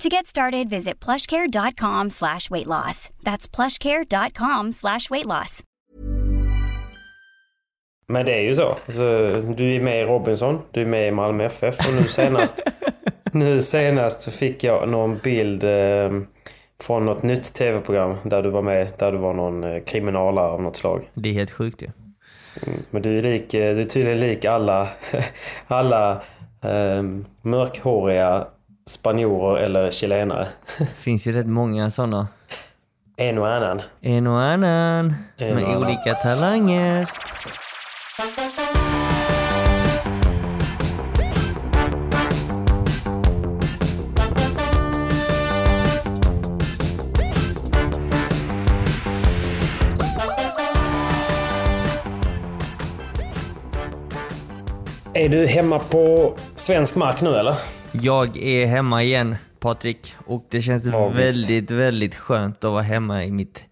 To get started, visit plushcare.com slash weight loss. That's plushcare.com slash weight loss. Men det är ju så. Alltså, du är med i Robinson, du är med i Malmö FF och nu senast, nu senast så fick jag någon bild eh, från något nytt tv-program där du var med, där du var någon eh, kriminalare av något slag. Det är helt sjukt ju. Mm, men du är, lik, eh, du är tydligen lik alla, alla eh, mörkhåriga spanjorer eller chilenare. Det finns ju rätt många sådana. En och annan. En och annan. En med annan. olika talanger. Är du hemma på svensk mark nu eller? Jag är hemma igen, Patrik. Och det känns Ja, visst. väldigt, väldigt skönt att vara hemma i mitt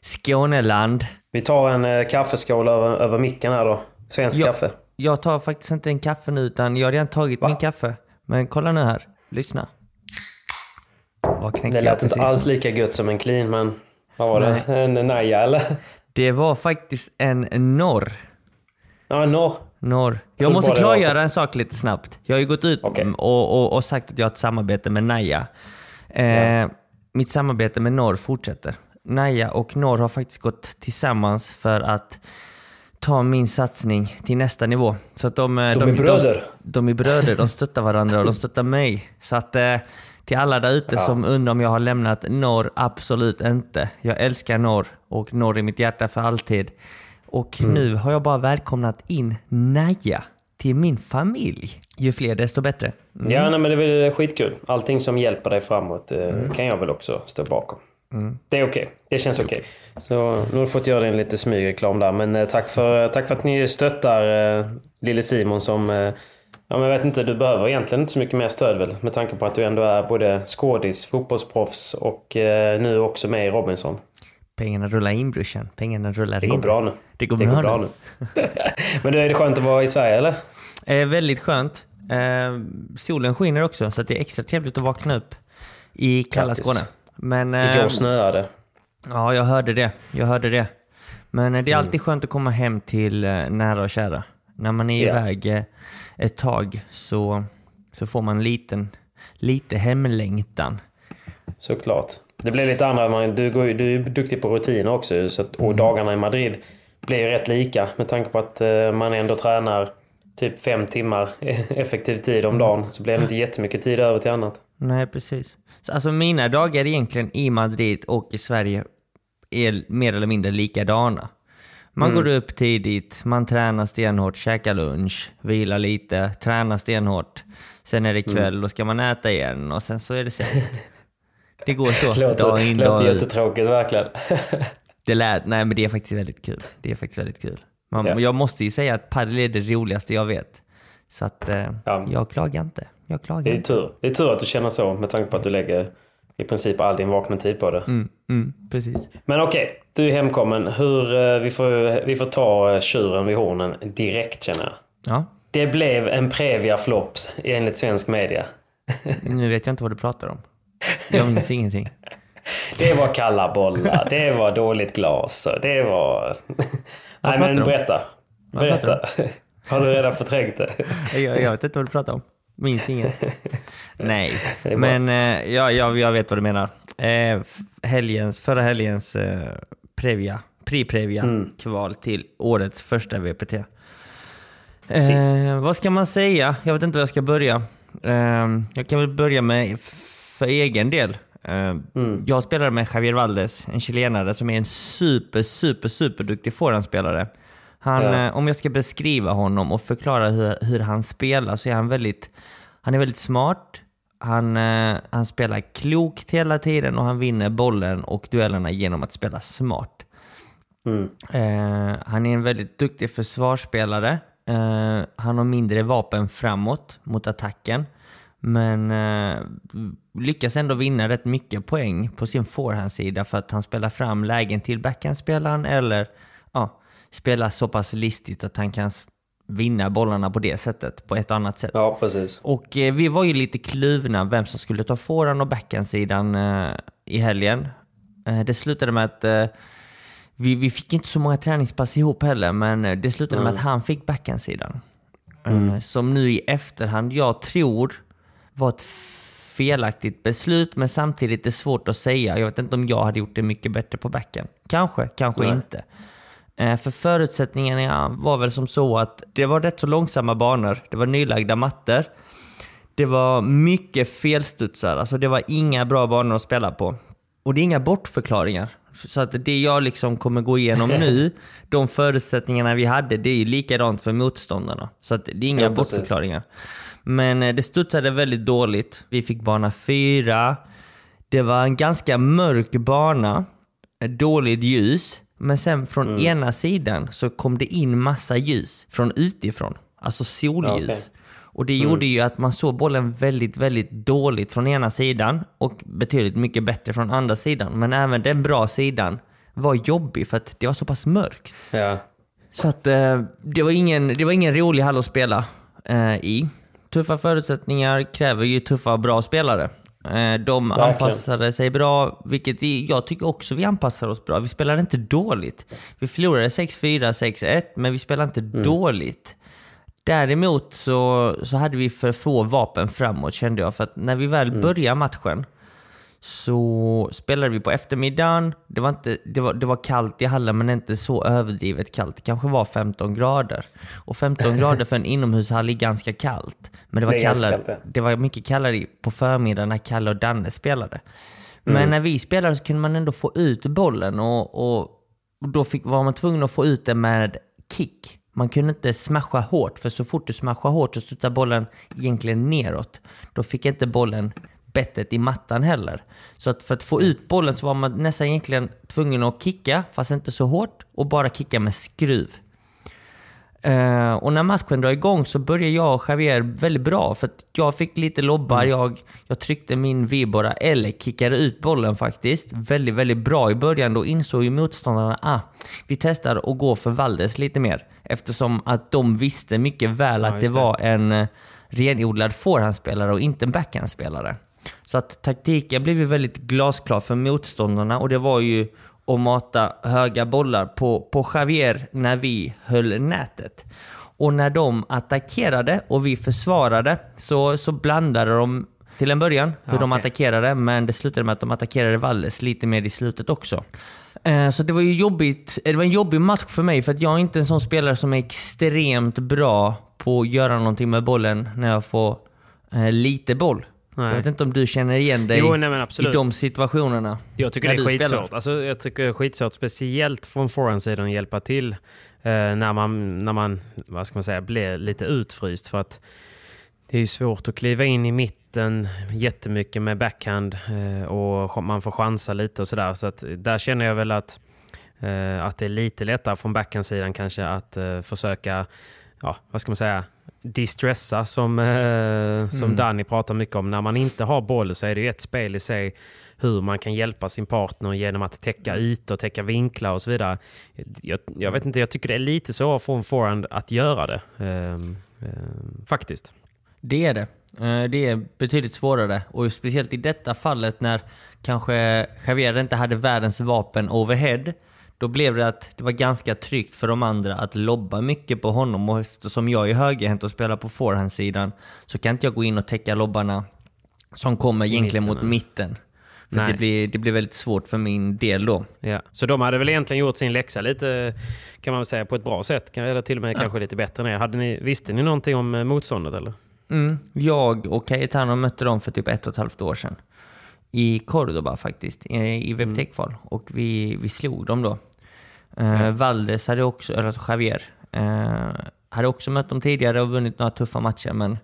Skåneland. Vi tar en eh, kaffeskål över, över micken här då. Svensk Ja. kaffe. Jag tar faktiskt inte en kaffe nu, utan jag har redan tagit min kaffe. Men kolla nu här. Lyssna. Det jag lät inte alls lika gött som en clean men... Vad var det? En Naja eller? Det var faktiskt en norr. Ja, norr. Norr. Jag måste klargöra en sak lite snabbt. Jag har ju gått ut Okej. och, och, och sagt att jag har ett samarbete med Naja. Eh, Mitt samarbete med Norr fortsätter. Naja och Norr har faktiskt gått tillsammans för att ta min satsning till nästa nivå. Så att de, eh, De är bröder. De, de är bröder, de stöttar varandra och de stöttar mig. Så att eh, till alla där ute som undrar om jag har lämnat Norr, absolut inte. Jag älskar Norr och Norr i mitt hjärta för alltid. Och Mm. nu har jag bara välkomnat in Naja till min familj. Ju fler desto bättre. Mm. Ja, nej, men det är väl skitkul. Allting som hjälper dig framåt eh, kan jag väl också stå bakom. Det är okej. Det känns okej. Så nu har du fått göra en lite smygreklam där. Men eh, tack för, tack för att ni stöttar eh, lille Simon som... Eh, ja, men jag vet inte, du behöver egentligen inte så mycket mer stöd väl? Med tanke på att du ändå är både skådis, fotbollsproffs och eh, nu också med i Robinson. Pengarna rullar in brorsan. Pengarna rullar Det in. går bra nu. Det går det bra går bra nu. nu. men du, är det skönt att vara i Sverige eller? Eh, väldigt skönt. Eh, solen skiner också så det är extra trevligt att vakna upp i kalla. Skåne. Men, eh, Igår snöade. Ja, jag hörde det. Jag hörde det. Men eh, det är alltid skönt att komma hem till eh, nära och kära. När man är Ja. iväg eh, ett tag så, så får man liten, lite hemlängtan. Såklart. Det blir lite andra, man, du, går, du är duktig på rutiner också. Så att, och dagarna i Madrid blir ju rätt lika med tanke på att eh, man ändå tränar typ fem timmar effektiv tid om dagen. Så blir det inte jättemycket tid över till annat. Nej, precis. Så alltså mina dagar egentligen i Madrid och i Sverige är mer eller mindre likadana. Man går upp tidigt, man tränar stenhårt, käkar lunch, vilar lite, tränar stenhårt. Sen är det kväll, då ska man äta igen och sen så är det sen. Det går så, dag Låter, in, låter dag ut. jättetråkigt verkligen. Det lät, nej men det är faktiskt väldigt kul. Det är faktiskt väldigt kul. Man, Ja. Jag måste ju säga att padel är det roligaste jag vet. Så att eh, Ja. jag klagar inte. Jag Det klagar är inte. tur. Det är tur att du känner så med tanke på att du lägger i princip all din vakna tid på det. Mm, mm, precis. Men okej, du är hemkommen. Hur, eh, vi, får, vi får ta eh, tjuren vid hornen direkt känner jag. Ja. Det blev en Previa-flops enligt svensk media. Nu vet jag inte vad du pratar om. Jag minns ingenting. Det var kalla bollar, det var dåligt glas det var... Nej men berätta. Berätta. Har du redan förträngt det? Jag, jag vet inte vad du pratar om. Minns inget. Nej, men eh, ja, jag, jag vet vad du menar. Eh, helgens, förra helgens eh, Previa, Pri-Previa Mm. kval till årets första VPT. Eh, vad ska man säga? Jag vet inte var jag ska börja. Jag kan väl börja med för egen del. Eh, Mm. Jag spelade med Javier Valdes, en chilenare som är en super, super, super duktig forehandspelare. Han, Ja. eh, om jag ska beskriva honom och förklara hur, hur han spelar så är han väldigt, han är väldigt smart. Han, eh, han spelar klokt hela tiden och han vinner bollen och duellerna genom att spela smart. Eh, han är en väldigt duktig försvarsspelare. Eh, han har mindre vapen framåt mot attacken. Men eh, lyckas ändå vinna rätt mycket poäng på sin forehandsida för att han spelar fram lägen till backhandspelaren eller ja, spelar så pass listigt att han kan vinna bollarna på det sättet, på ett annat sätt. Ja, precis. Och eh, vi var ju lite kluvna vem som skulle ta forehand och backhandsidan eh, i helgen. Eh, det slutade med att eh, vi, vi fick inte så många träningspass ihop heller, men eh, det slutade med att han fick backhandsidan. Eh, som nu i efterhand, jag tror, var ett felaktigt beslut, men samtidigt är det svårt att säga. Jag vet inte om jag hade gjort det mycket bättre på backen. Kanske, kanske Nej. inte. Eh, För förutsättningarna var väl som så att det var rätt så långsamma banor. Det var nylagda mattor. Det var mycket felstudsar, alltså det var inga bra banor att spela på. Och det är inga bortförklaringar. Så att det jag liksom kommer gå igenom nu, de förutsättningarna vi hade, det är ju likadant för motståndarna. Så att det är inga Ja, precis. Men eh, det studsade väldigt dåligt. Vi fick bana fyra. Det var en ganska mörk bana, eh, dåligt ljus. Men sen från Mm. ena sidan så kom det in massa ljus från utifrån. Alltså solljus. Okej. Och det gjorde ju att man såg bollen väldigt, väldigt dåligt från ena sidan och betydligt mycket bättre från andra sidan. Men även den bra sidan var jobbig för att det var så pass mörkt. Ja. Så att eh, det, var ingen, det var ingen rolig hall att spela eh, i. Tuffa förutsättningar kräver ju tuffa och bra spelare. Eh, de Verkligen. anpassade sig bra, vilket vi, jag tycker också vi anpassar oss bra. Vi spelade inte dåligt. Vi förlorade 6-4, 6-1, men vi spelade inte dåligt. Däremot så, så hade vi för få vapen framåt kände jag. För att när vi väl började matchen så spelade vi på eftermiddagen. Det var, inte, det, var, det var kallt i hallen men inte så överdrivet kallt. Det kanske var 15 grader. Och 15 grader för en inomhushall är ganska kallt. Men det var, Det kallare, kallt, ja. det var mycket kallare på förmiddagen när Kalle och Danne spelade. Men när vi spelade så kunde man ändå få ut bollen och, och då fick, var man tvungen att få ut den med kick. Man kunde inte smasha hårt, för så fort du smashar hårt så studsar bollen egentligen neråt. Då fick inte bollen bettet i mattan heller. Så att för att få ut bollen så var man nästan egentligen tvungen att kicka, fast inte så hårt, och bara kicka med skruv. Eh, och när matchen drar igång så börjar jag och Javier väldigt bra. För att jag fick lite lobbar, jag, jag tryckte min vibora eller kickade ut bollen faktiskt. Väldigt, väldigt bra i början. Då insåg ju motståndarna ah, vi testar att gå för Valdes lite mer. Eftersom att de visste mycket väl att det det. var en eh, renodlad forehandspelare och inte en backhandspelare. Så att taktiken blev ju väldigt glasklar för motståndarna och det var ju att mata höga bollar på, på Javier när vi höll nätet. Och när de attackerade och vi försvarade så, så blandade de till en början hur Ja, de attackerade, men det slutade med att de attackerade Valles lite mer i slutet också. Eh, Så det var ju jobbigt. Det var en jobbig match för mig för att jag är inte en sån spelare som är extremt bra på att göra någonting med bollen när jag får eh, lite boll. Nej. Jag vet inte om du känner igen dig Jo, nej, i de situationerna. Jag tycker det är skitsvårt. Alltså, jag tycker det är skitsvårt, speciellt från forehandsidan, att hjälpa till eh, när man, när man vad ska man säga, blir lite utfryst. För att det är svårt att kliva in i mitten jättemycket med backhand eh, och man får chansa lite och sådär. Så att där känner jag väl att, eh, att det är lite lättare från backhandsidan kanske att eh, försöka, ja, vad ska man säga, distressa som, eh, som Danny pratar mycket om. När man inte har boll så är det ju ett spel i sig hur man kan hjälpa sin partner genom att täcka ytor, täcka vinklar och så vidare. Jag, jag vet inte, jag tycker det är lite svårare för en forehand att göra det. Ehm, ehm, faktiskt. Det är det. Eh, Det är betydligt svårare och speciellt i detta fallet när kanske Javier inte hade världens vapen overhead. Då blev det att det var ganska tryggt för de andra att lobba mycket på honom och eftersom jag är högerhänt och spelar på forehandsidan så kan inte jag gå in och täcka lobbarna som kommer egentligen mitten, mot mitten. För Nej. det blir, det blir väldigt svårt för min del då. Ja. Så de hade väl egentligen gjort sin läxa lite, kan man säga, på ett bra sätt. Kan- Eller till och med kanske lite bättre än er. Hade ni, visste ni någonting om eh, motståndet eller? Mm, jag och Cayetano mötte dem för typ ett och ett halvt år sedan. I Cordoba faktiskt, i, i Mm. WebTech-kval. Och vi, vi slog dem då. Uh, Valdes hade också, eller alltså Javier, eh, hade också mött dem tidigare och vunnit några tuffa matcher. Men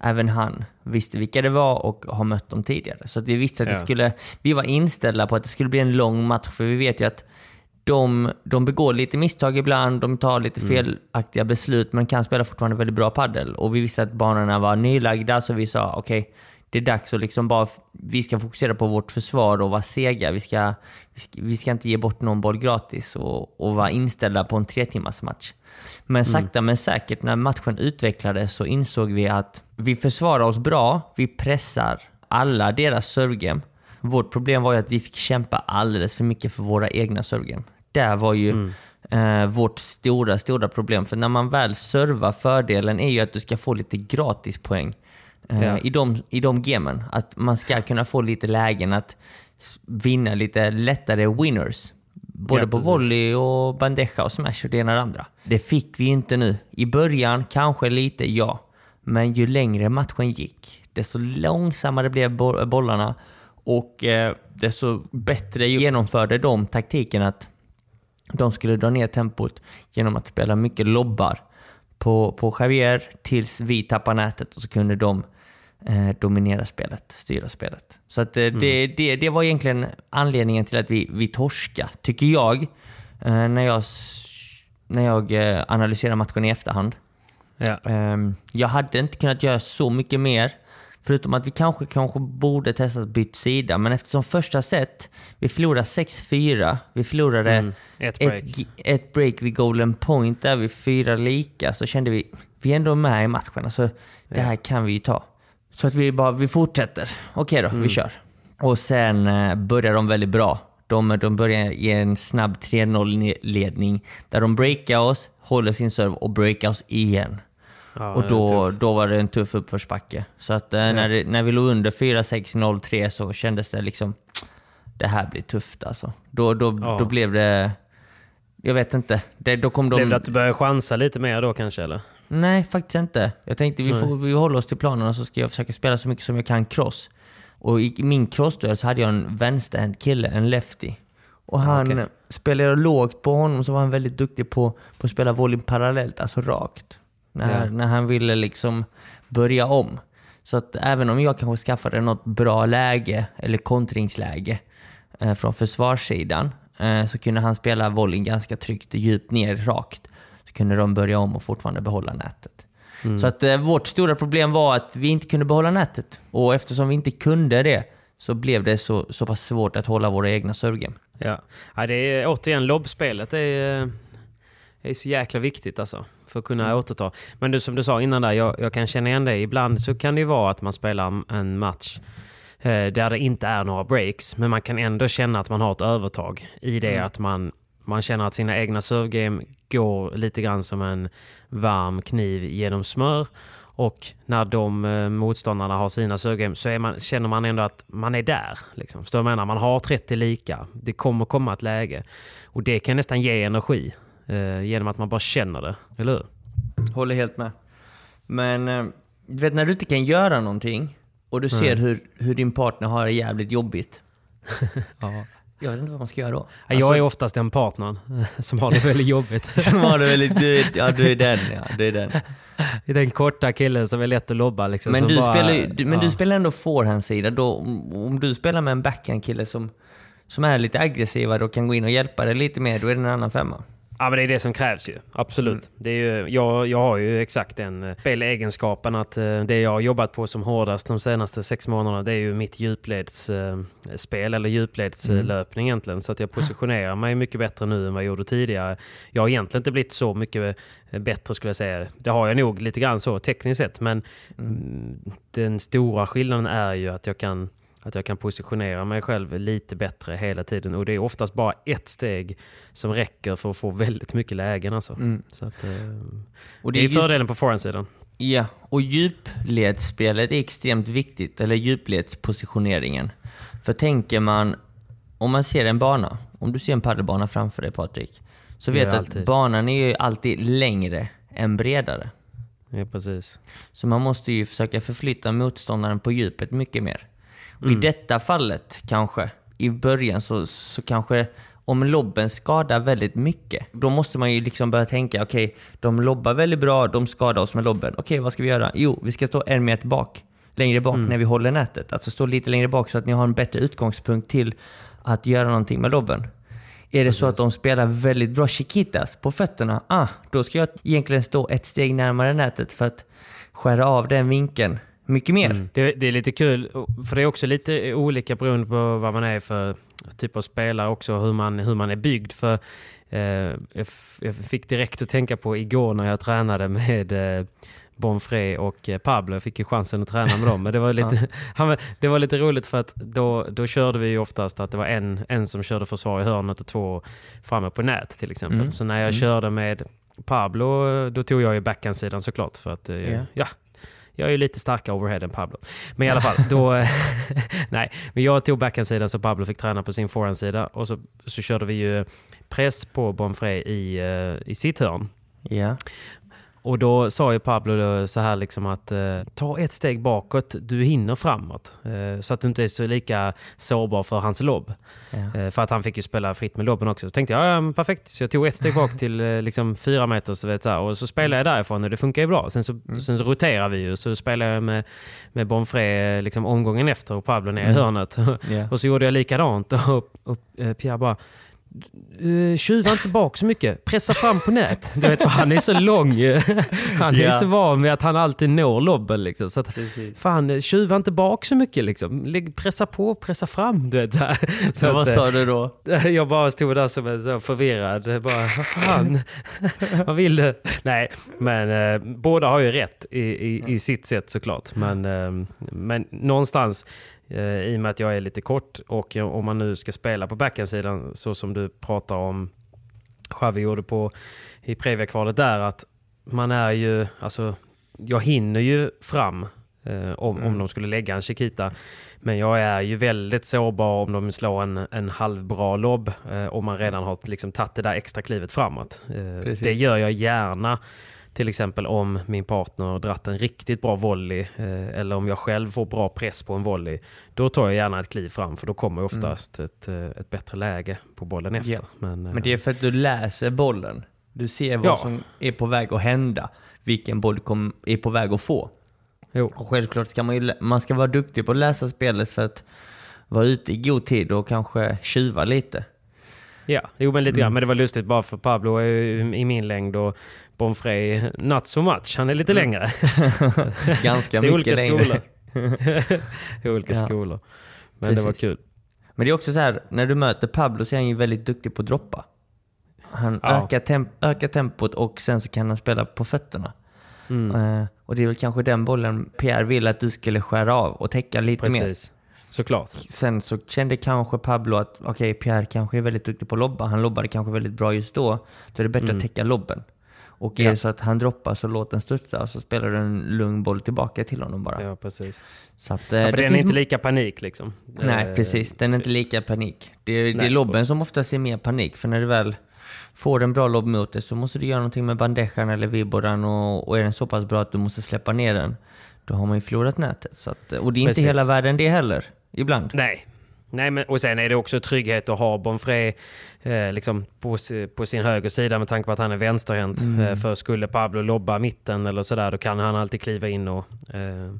även han visste vilka det var och har mött dem tidigare. Så att vi visste att det skulle, vi var inställda på att det skulle bli en lång match. För vi vet ju att de, de begår lite misstag ibland, de tar lite felaktiga beslut men kan spela fortfarande väldigt bra paddel. Och vi visste att banorna var nylagda så vi sa okej, det är dags att liksom bara, vi ska fokusera på vårt försvar och vara sega. Vi ska, vi ska, vi ska inte ge bort någon boll gratis och, och vara inställda på en tre timmars match. Men sakta men säkert när matchen utvecklades så insåg vi att vi försvarar oss bra, vi pressar alla deras servegame. Vårt problem var ju att vi fick kämpa alldeles för mycket för våra egna servegame. Där var ju eh, vårt stora, stora problem. För när man väl servar, fördelen är ju att du ska få lite gratispoäng eh, Ja. i, de, i de gamen. Att man ska kunna få lite lägen att vinna lite lättare winners. Både Ja, på volley och bandeja och smash och det ena och det andra. Det fick vi inte nu. I början kanske lite, ja. Men ju längre matchen gick, desto långsammare blev bo- bollarna och eh, desto bättre genomförde de taktiken att de skulle dra ner tempot genom att spela mycket lobbar på, på Javier tills vi tappade nätet och så kunde de eh, dominera spelet, styra spelet. Så att, eh, det, det, det var egentligen anledningen till att vi, vi torska, tycker jag, eh, när jag, när jag eh, analyserar matchen i efterhand. Ja. Ehm, jag hade inte kunnat göra så mycket mer. Förutom att vi kanske, kanske borde testat bytt sida. Men eftersom första set, vi förlorade 6-4. Vi förlorade Mm, ett break. Ett, ett break vid golden point där vi fyra lika. Så kände vi, vi är ändå med i matchen. Alltså, det här kan vi ju ta. Så att vi bara, vi fortsätter. Okej då, Mm. vi kör. Och sen eh, börjar de väldigt bra. De, de börjar ge en snabb 3-0-ledning. Där de breakar oss, håller sin serve och breakar oss igen. Ja, Och då, då var det en tuff uppförsbacke. Så att eh, när, det, när vi låg under 4-6-0-3 så kändes det liksom... Det här blir tufft alltså. Då, då, Ja. då blev det... Jag vet inte. Det, då kom de... Blev det att du började chansa lite mer då kanske eller? Nej, faktiskt inte. Jag tänkte vi, får, vi håller oss till planen och så ska jag försöka spela så mycket som jag kan cross. Och i min crossduell så hade jag en vänsterhänt kille, en lefty. Och han okej. spelade lågt på honom så var han väldigt duktig på, på att spela volley parallellt, alltså rakt. När, Ja. när han ville liksom börja om. Så att även om jag kanske skaffade något bra läge, eller kontringsläge, eh, från försvarssidan, eh, så kunde han spela volleyn ganska tryggt, djupt ner, rakt. Kunde de börja om och fortfarande behålla nätet. Så att eh, vårt stora problem var att vi inte kunde behålla nätet. Och eftersom vi inte kunde det så blev det så, så pass svårt att hålla våra egna servegame. Ja. ja, det är återigen lobbspelet. Det är, det är så jäkla viktigt alltså. För att kunna återta. Men du, som du sa innan där, jag, jag kan känna igen det. Ibland så kan det ju vara att man spelar en match eh, där det inte är några breaks. Men man kan ändå känna att man har ett övertag i det att man, man känner att sina egna servegame går lite grann som en varm kniv genom smör. Och när de eh, motståndarna har sina servegame så man, känner man ändå att man är där. Liksom. Vad jag menar? Man har 30 lika. Det kommer komma ett läge. Och det kan nästan ge energi. Eh, genom att man bara känner det. Eller hur? Håller helt med. Men eh, du vet när du inte kan göra någonting och du ser hur, hur din partner har det jävligt jobbigt. Jag vet inte vad man ska göra då. Ja, jag är oftast den partnern som har det väldigt jobbigt. Som har det väldigt... Du, ja, du är den ja. Du är den. Det är den korta killen som är lätt att lobba. Liksom, Men, du, bara- spelar, du, men ja. du spelar ändå forehandsida. Om du spelar med en backhand-kille som, som är lite aggressivare och kan gå in och hjälpa dig lite mer, då är det en annan femma. Ja, men det är det som krävs ju. Absolut. Mm. Det är ju, jag, jag har ju exakt den eh, spelegenskapen att eh, det jag har jobbat på som hårdast de senaste sex månaderna det är ju mitt djupledsspel eller djupledslöpning mm. egentligen. Så att jag positionerar mig mycket bättre nu än vad jag gjorde tidigare. Jag har egentligen inte blivit så mycket bättre skulle jag säga. Det har jag nog lite grann så tekniskt sett men mm. den stora skillnaden är ju att jag kan att jag kan positionera mig själv lite bättre hela tiden. Och det är oftast bara ett steg som räcker för att få väldigt mycket lägen. Alltså. Mm. Så att, eh, och det, är, är fördelen på forehandsidan. Ja, och djupledsspelet är extremt viktigt, eller djupledspositioneringen. För tänker man, om man ser en bana, om du ser en padelbana framför dig Patrik, så vet du att banan är ju alltid längre än bredare. Ja, precis. Så man måste ju försöka förflytta motståndaren på djupet mycket mer. Mm. I detta fallet kanske, i början, så, så kanske om lobben skadar väldigt mycket, då måste man ju liksom börja tänka, okej, okay, de lobbar väldigt bra, de skadar oss med lobben. Okej, okay, vad ska vi göra? Jo, vi ska stå en meter bak, längre bak mm. när vi håller nätet. Alltså stå lite längre bak så att ni har en bättre utgångspunkt till att göra någonting med lobben. Är det så att de spelar väldigt bra chiquitas på fötterna, ah, då ska jag egentligen stå ett steg närmare nätet för att skära av den vinkeln mycket mer. Mm. Det, det, är lite kul, för det är också lite olika beroende på vad man är för typ av spelare också, hur man, hur man är byggd. För eh, jag, fick direkt att tänka på igår när jag tränade med eh, Bonfré och eh, Pablo. Jag fick ju chansen att träna med dem. Men det var lite, ja. det var lite roligt för att då, då körde vi oftast att det var en, en som körde försvar i hörnet och två framme på nät till exempel. Mm. Så när jag mm. körde med Pablo, då tog jag ju backhandsidan såklart. För att, yeah. ja, jag är ju lite starkare overhead än Pablo. Men i alla fall, då... nej, men jag tog backhandsidan så Pablo fick träna på sin forehandsida. Och så, så körde vi ju press på Bonfré i, uh, i sitt hörn. Ja. Och då sa ju Pablo så här liksom att eh, ta ett steg bakåt, du hinner framåt. Eh, så att du inte är så lika sårbar för hans lobb. Ja. Eh, för att han fick ju spela fritt med lobben också. Så tänkte jag, ja, perfekt. Så jag tog ett steg bak till eh, liksom fyra meter så vet, så här, och så spelade jag därifrån och det funkar ju bra. Sen så, mm. sen så roterar vi ju, så spelade jag med, med Bonfré liksom omgången efter och Pablo ner i mm. hörnet. Yeah. och så gjorde jag likadant och, och, och eh, Pierre bara tjuva inte bak så mycket. Pressa fram på nät. Du vet, för han är så lång. Han är så van med att han alltid når lobben. Liksom. Så att, fan, tjuva inte bak så mycket. Liksom. Pressa på, pressa fram. Du vet, så så att, vad sa du då? Jag bara stod där som en förvirrad. Bara, vad fan? vad vill du? Nej, men uh, båda har ju rätt i, i, i sitt sätt såklart. Men, uh, men någonstans Eh, I och med att jag är lite kort och om man nu ska spela på backhandsidan så som du pratar om Xavi gjorde på i Previa-kvalet där att man är ju, alltså jag hinner ju fram eh, om, mm. om de skulle lägga en Chiquita. Men jag är ju väldigt sårbar om de slår en, en halvbra lobb eh, om man redan har liksom, tagit det där extra klivet framåt. Eh, det gör jag gärna till exempel om min partner dratt en riktigt bra volley eh, eller om jag själv får bra press på en volley. Då tar jag gärna ett kliv fram för då kommer oftast mm. ett, eh, ett bättre läge på bollen efter. Ja. Men, Men det är eh, för att du läser bollen. Du ser vad ja. som är på väg att hända. Vilken boll kom, är på väg att få. Jo. Och självklart ska man, ju, man ska vara duktig på att läsa spelet för att vara ute i god tid och kanske tjuva lite. Ja, jo men lite grann. Mm. Men det var lustigt bara för Pablo är i min längd och Bonfrey not so much. Han är lite mm. längre. Ganska mycket olika längre. Skolor. olika ja. skolor. Men Precis. det var kul. Men det är också så här, när du möter Pablo så är han ju väldigt duktig på att droppa. Han ja. ökar, temp ökar tempot och sen så kan han spela på fötterna. Mm. Uh, och det är väl kanske den bollen Pierre vill att du skulle skära av och täcka lite Precis. mer. Såklart. Sen så kände kanske Pablo att okej, okay, Pierre kanske är väldigt duktig på att lobba. Han lobbade kanske väldigt bra just då. Då är det bättre mm. att täcka lobben. Och är det så att han droppar så låt den studsa och så spelar du en lugn boll tillbaka till honom bara. Ja, precis. Så att, ja, eh, för den är inte lika panik liksom? Nej, eh, precis. Den är inte lika panik. Det är, det är lobben som oftast är mer panik. För när du väl får en bra lobb mot dig så måste du göra någonting med bandejan eller vibboran och, och är den så pass bra att du måste släppa ner den, då har man ju förlorat nätet. Så att, och det är inte precis. hela världen det heller, ibland. Nej, Nej, men, och sen är det också trygghet att ha Bonfré eh, liksom på, på, sin höger sida med tanke på att han är vänsterhänt. Mm. Eh, för skulle Pablo lobba mitten eller sådär då kan han alltid kliva in och eh,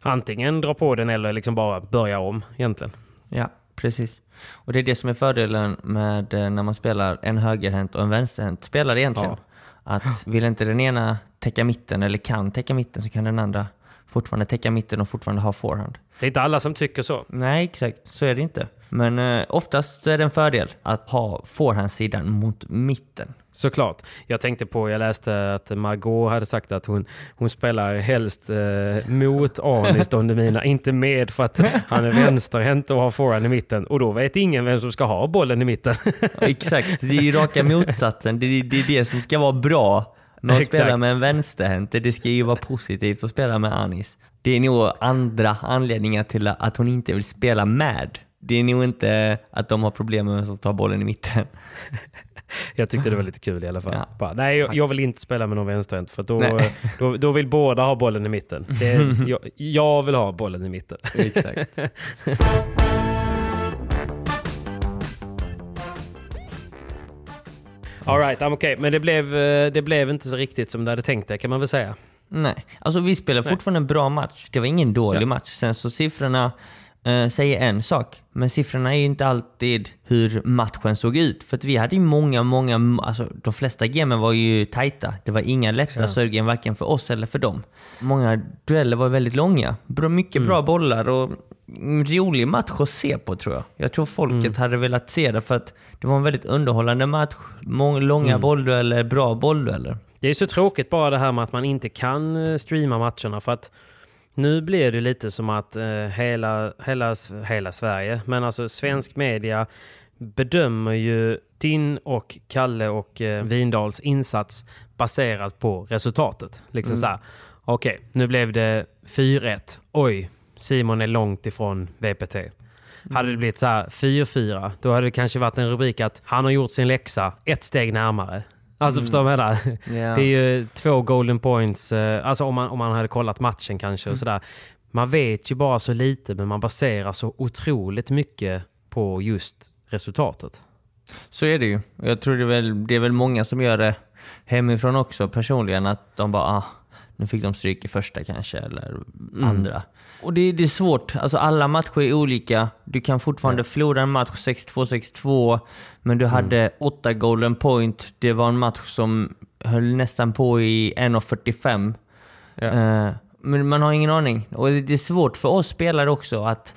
antingen dra på den eller liksom bara börja om egentligen. Ja, precis. Och det är det som är fördelen med eh, när man spelar en högerhänt och en vänsterhänt spelare egentligen. Ja. Att vill inte den ena täcka mitten, eller kan täcka mitten, så kan den andra fortfarande täcka mitten och fortfarande ha forehand. Det är inte alla som tycker så. Nej, exakt. Så är det inte. Men eh, oftast är det en fördel att ha forehandsidan mot mitten. Såklart. Jag tänkte på, jag läste att Margot hade sagt att hon, hon spelar helst eh, mot Anis Don Demina, inte med för att han är vänsterhänt och har forehand i mitten. Och då vet ingen vem som ska ha bollen i mitten. Exakt, det är ju raka motsatsen. Det är, det är det som ska vara bra med att spela med en vänsterhänt. Det ska ju vara positivt att spela med Anis. Det är nog andra anledningar till att hon inte vill spela med. Det är nog inte att de har problem med vem som tar bollen i mitten. Jag tyckte det var lite kul i alla fall. Ja. Bara, nej, jag, jag vill inte spela med någon vänsterhänt för då, då, då vill båda ha bollen i mitten. Det, jag, jag vill ha bollen i mitten. Exakt. All right, I'm okay. Men det blev, eh, det blev inte så riktigt som du hade tänkt dig kan man väl säga. Nej, alltså vi spelar fortfarande en bra match. Det var ingen dålig Ja. match. Sen så siffrorna eh, säger en sak, men siffrorna är ju inte alltid hur matchen såg ut. För att vi hade ju många, många, alltså de flesta gamen var ju tajta. Det var inga lätta Ja. servegame varken för oss eller för dem. Många dueller var väldigt långa. Mycket bra bollar och rolig match att se på tror jag. Jag tror folket hade velat se det för att det var en väldigt underhållande match. Många långa bolldueller, bra bolldueller. Det är så tråkigt bara det här med att man inte kan eh, streama matcherna för att nu blir det lite som att eh, hela, hela, hela Sverige, men alltså svensk media bedömer ju din och Kalle och eh, Vindals insats baserat på resultatet. Liksom så här, okej, nu blev det 4-1. Oj, Simon är långt ifrån VPT. Hade det blivit så här 4-4, då hade det kanske varit en rubrik att han har gjort sin läxa ett steg närmare. Alltså förstår du vad jag menar? Ja. Det är ju två golden points, eh, alltså om man, om man hade kollat matchen kanske och sådär. Man vet ju bara så lite men man baserar så otroligt mycket på just resultatet. Så är det ju. Jag tror det är, väl, det är väl många som gör det hemifrån också personligen. Att de bara, ah, nu fick de stryk i första kanske, eller andra. Och det, det är svårt. Alltså alla matcher är olika. Du kan fortfarande förlora en match 6-2, 6-2. Men du hade åtta golden point. Det var en match som höll nästan på i 1.45. Ja. Eh, men man har ingen aning. Och det det är svårt för oss spelare också att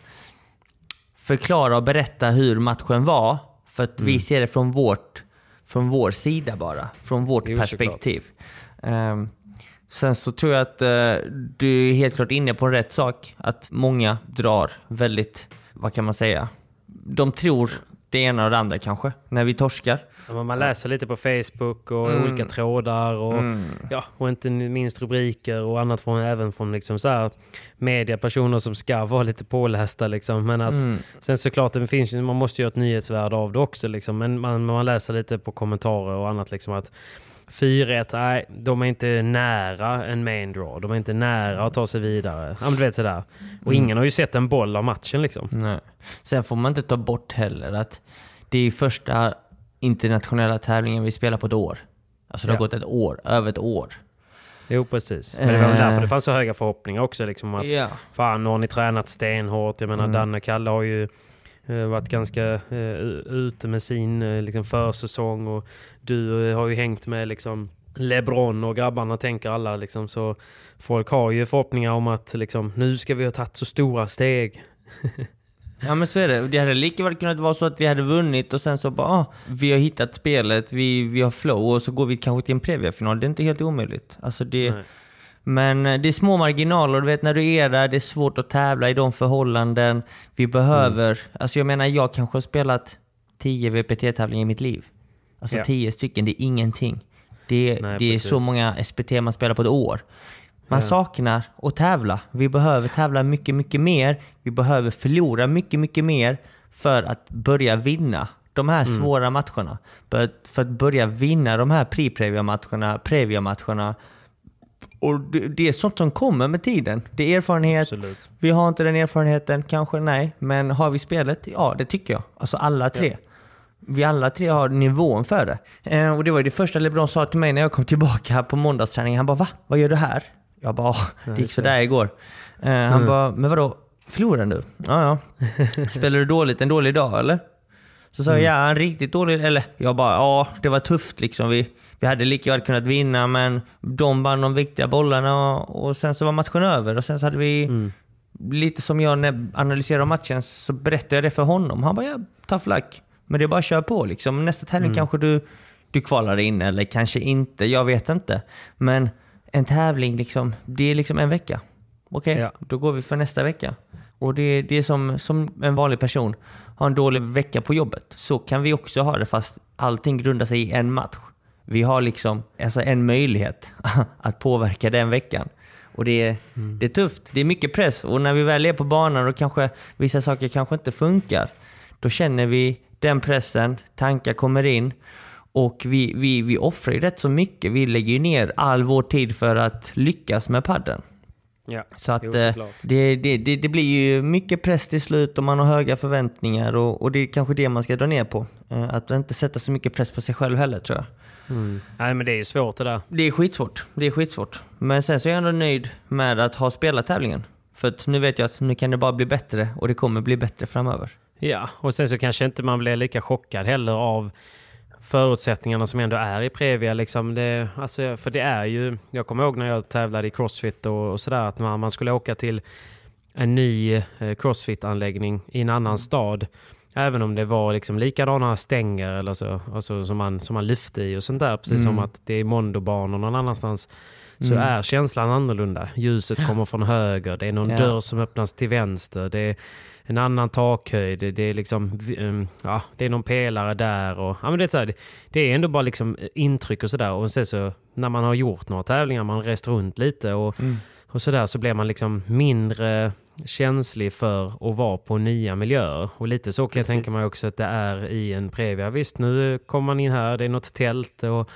förklara och berätta hur matchen var. För att vi ser det från, vårt, från vår sida bara. Från vårt Jo, perspektiv. Ehm, sen så tror jag att eh, du är helt klart inne på rätt sak. Att många drar väldigt, vad kan man säga? De tror det ena och det andra kanske, när vi torskar. Ja, Man läser lite på Facebook och olika trådar och, ja, och inte minst rubriker och annat från, även från liksom så här mediepersoner som ska vara lite pålästa. Liksom. Men att, Sen såklart, det finns, ju- man måste göra ett nyhetsvärde av det också. Liksom. Men man, man läser lite på kommentarer och annat. Liksom, att 4-1, nej, de är inte nära en main draw. De är inte nära att ta sig vidare. Ja, men du vet sådär. Och ingen har ju sett en boll av matchen liksom. Nej. Sen får man inte ta bort heller att det är första internationella tävlingen vi spelar på ett år. Alltså det har Ja. gått ett år, över ett år. Jo, precis. Men det var väl Eh. därför det fanns så höga förhoppningar också. Liksom, att, Ja. Fan, nu har ni tränat stenhårt. Jag menar, Mm. Danne Kalle har ju eh, varit ganska eh, ute med sin eh, liksom, försäsong och du eh, har ju hängt med liksom, LeBron och grabbarna tänker alla. Liksom, så folk har ju förhoppningar om att liksom, nu ska vi ha tagit så stora steg. Ja men så är det. Det hade lika väl kunnat vara så att vi hade vunnit och sen så bara ah, vi har hittat spelet, vi, vi har flow och så går vi kanske till en Previa-final. Det är inte helt omöjligt. Alltså det, Nej. Men eh, det är små marginaler. Du vet när du är där, det är svårt att tävla i de förhållanden. Vi behöver... Mm. Alltså jag menar, jag kanske har spelat 10 VPT-tävlingar i mitt liv. Alltså. 10 stycken, det är ingenting. Det, Nej, det är så många SPT man spelar på ett år. Man Ja. saknar att tävla. Vi behöver tävla mycket, mycket mer. Vi behöver förlora mycket, mycket mer för att börja vinna de här Mm. svåra matcherna. För att, för att börja vinna de här pre-previa-matcherna, previa-matcherna. Och det, det är sånt som kommer med tiden. Det är erfarenhet. Absolut. Vi har inte den erfarenheten, kanske nej. Men har vi spelet? Ja, det tycker jag. Alltså alla tre. Vi alla tre har nivån för det. Eh, och det var det första LeBron sa till mig när jag kom tillbaka här på måndagsträningen. Han bara va? Vad gör du här? Jag bara "Ah, det gick sådär igår. Eh, han bara, men vadå? Förlorade du? Ja, ja. Spelar du dåligt en dålig dag eller? Så sa jag, ja, en riktigt dålig... Eller jag bara, ja, det var tufft liksom. Vi, vi hade lika väl kunnat vinna, men de vann de viktiga bollarna och, och sen så var matchen över. Och sen så hade vi, lite som jag när jag analyserar matchen, så berättade jag det för honom. Han bara, ja, tough luck. Men det är bara att köra på liksom. Nästa tävling kanske du, du kvalar in, eller kanske inte. Jag vet inte. Men en tävling, liksom, det är liksom en vecka. Okej, Ja. då går vi för nästa vecka. Och det, det är som, som en vanlig person har en dålig vecka på jobbet. Så kan vi också ha det fast allting grundar sig i en match. Vi har liksom alltså en möjlighet att påverka den veckan. Och det är, det är tufft. Det är mycket press. Och när vi väl är på banan och kanske vissa saker kanske inte funkar, då känner vi den pressen, tankar kommer in och vi, vi, vi offrar ju rätt så mycket. Vi lägger ju ner all vår tid för att lyckas med padden. Ja, Så att jo, eh, det, det, det, det blir ju mycket press till slut och man har höga förväntningar och, och det är kanske det man ska dra ner på. Eh, Att inte sätta så mycket press på sig själv heller tror jag. Nej, men det är svårt det där. Det är skitsvårt. Det är skitsvårt. Men sen så är jag ändå nöjd med att ha spelat tävlingen. För att nu vet jag att nu kan det bara bli bättre och det kommer bli bättre framöver. Ja, och sen så kanske inte man blir lika chockad heller av förutsättningarna som ändå är i Previa. Liksom det, alltså, för det är ju, jag kommer ihåg när jag tävlade i Crossfit och, och sådär, att man, man skulle åka till en ny eh, Crossfit-anläggning i en annan stad. Även om det var liksom likadana stänger eller så, alltså, som, man, som man lyfte i och sånt där. Precis som att det är mondobanor någon annanstans. Så är känslan annorlunda. Ljuset kommer från höger, det är någon Ja. dörr som öppnas till vänster. Det är en annan takhöjd, det, är liksom, um, ja, det är någon pelare där. Och, ja, men det, är så här, det, är ändå bara liksom intryck och sådär. Och sen så när man har gjort några tävlingar, man har rest runt lite och, och sådär så blir man liksom mindre känslig för att vara på nya miljöer. Och lite så kan jag tänka mig också att det är i en Previa. Visst, nu kommer man in här, det är något tält och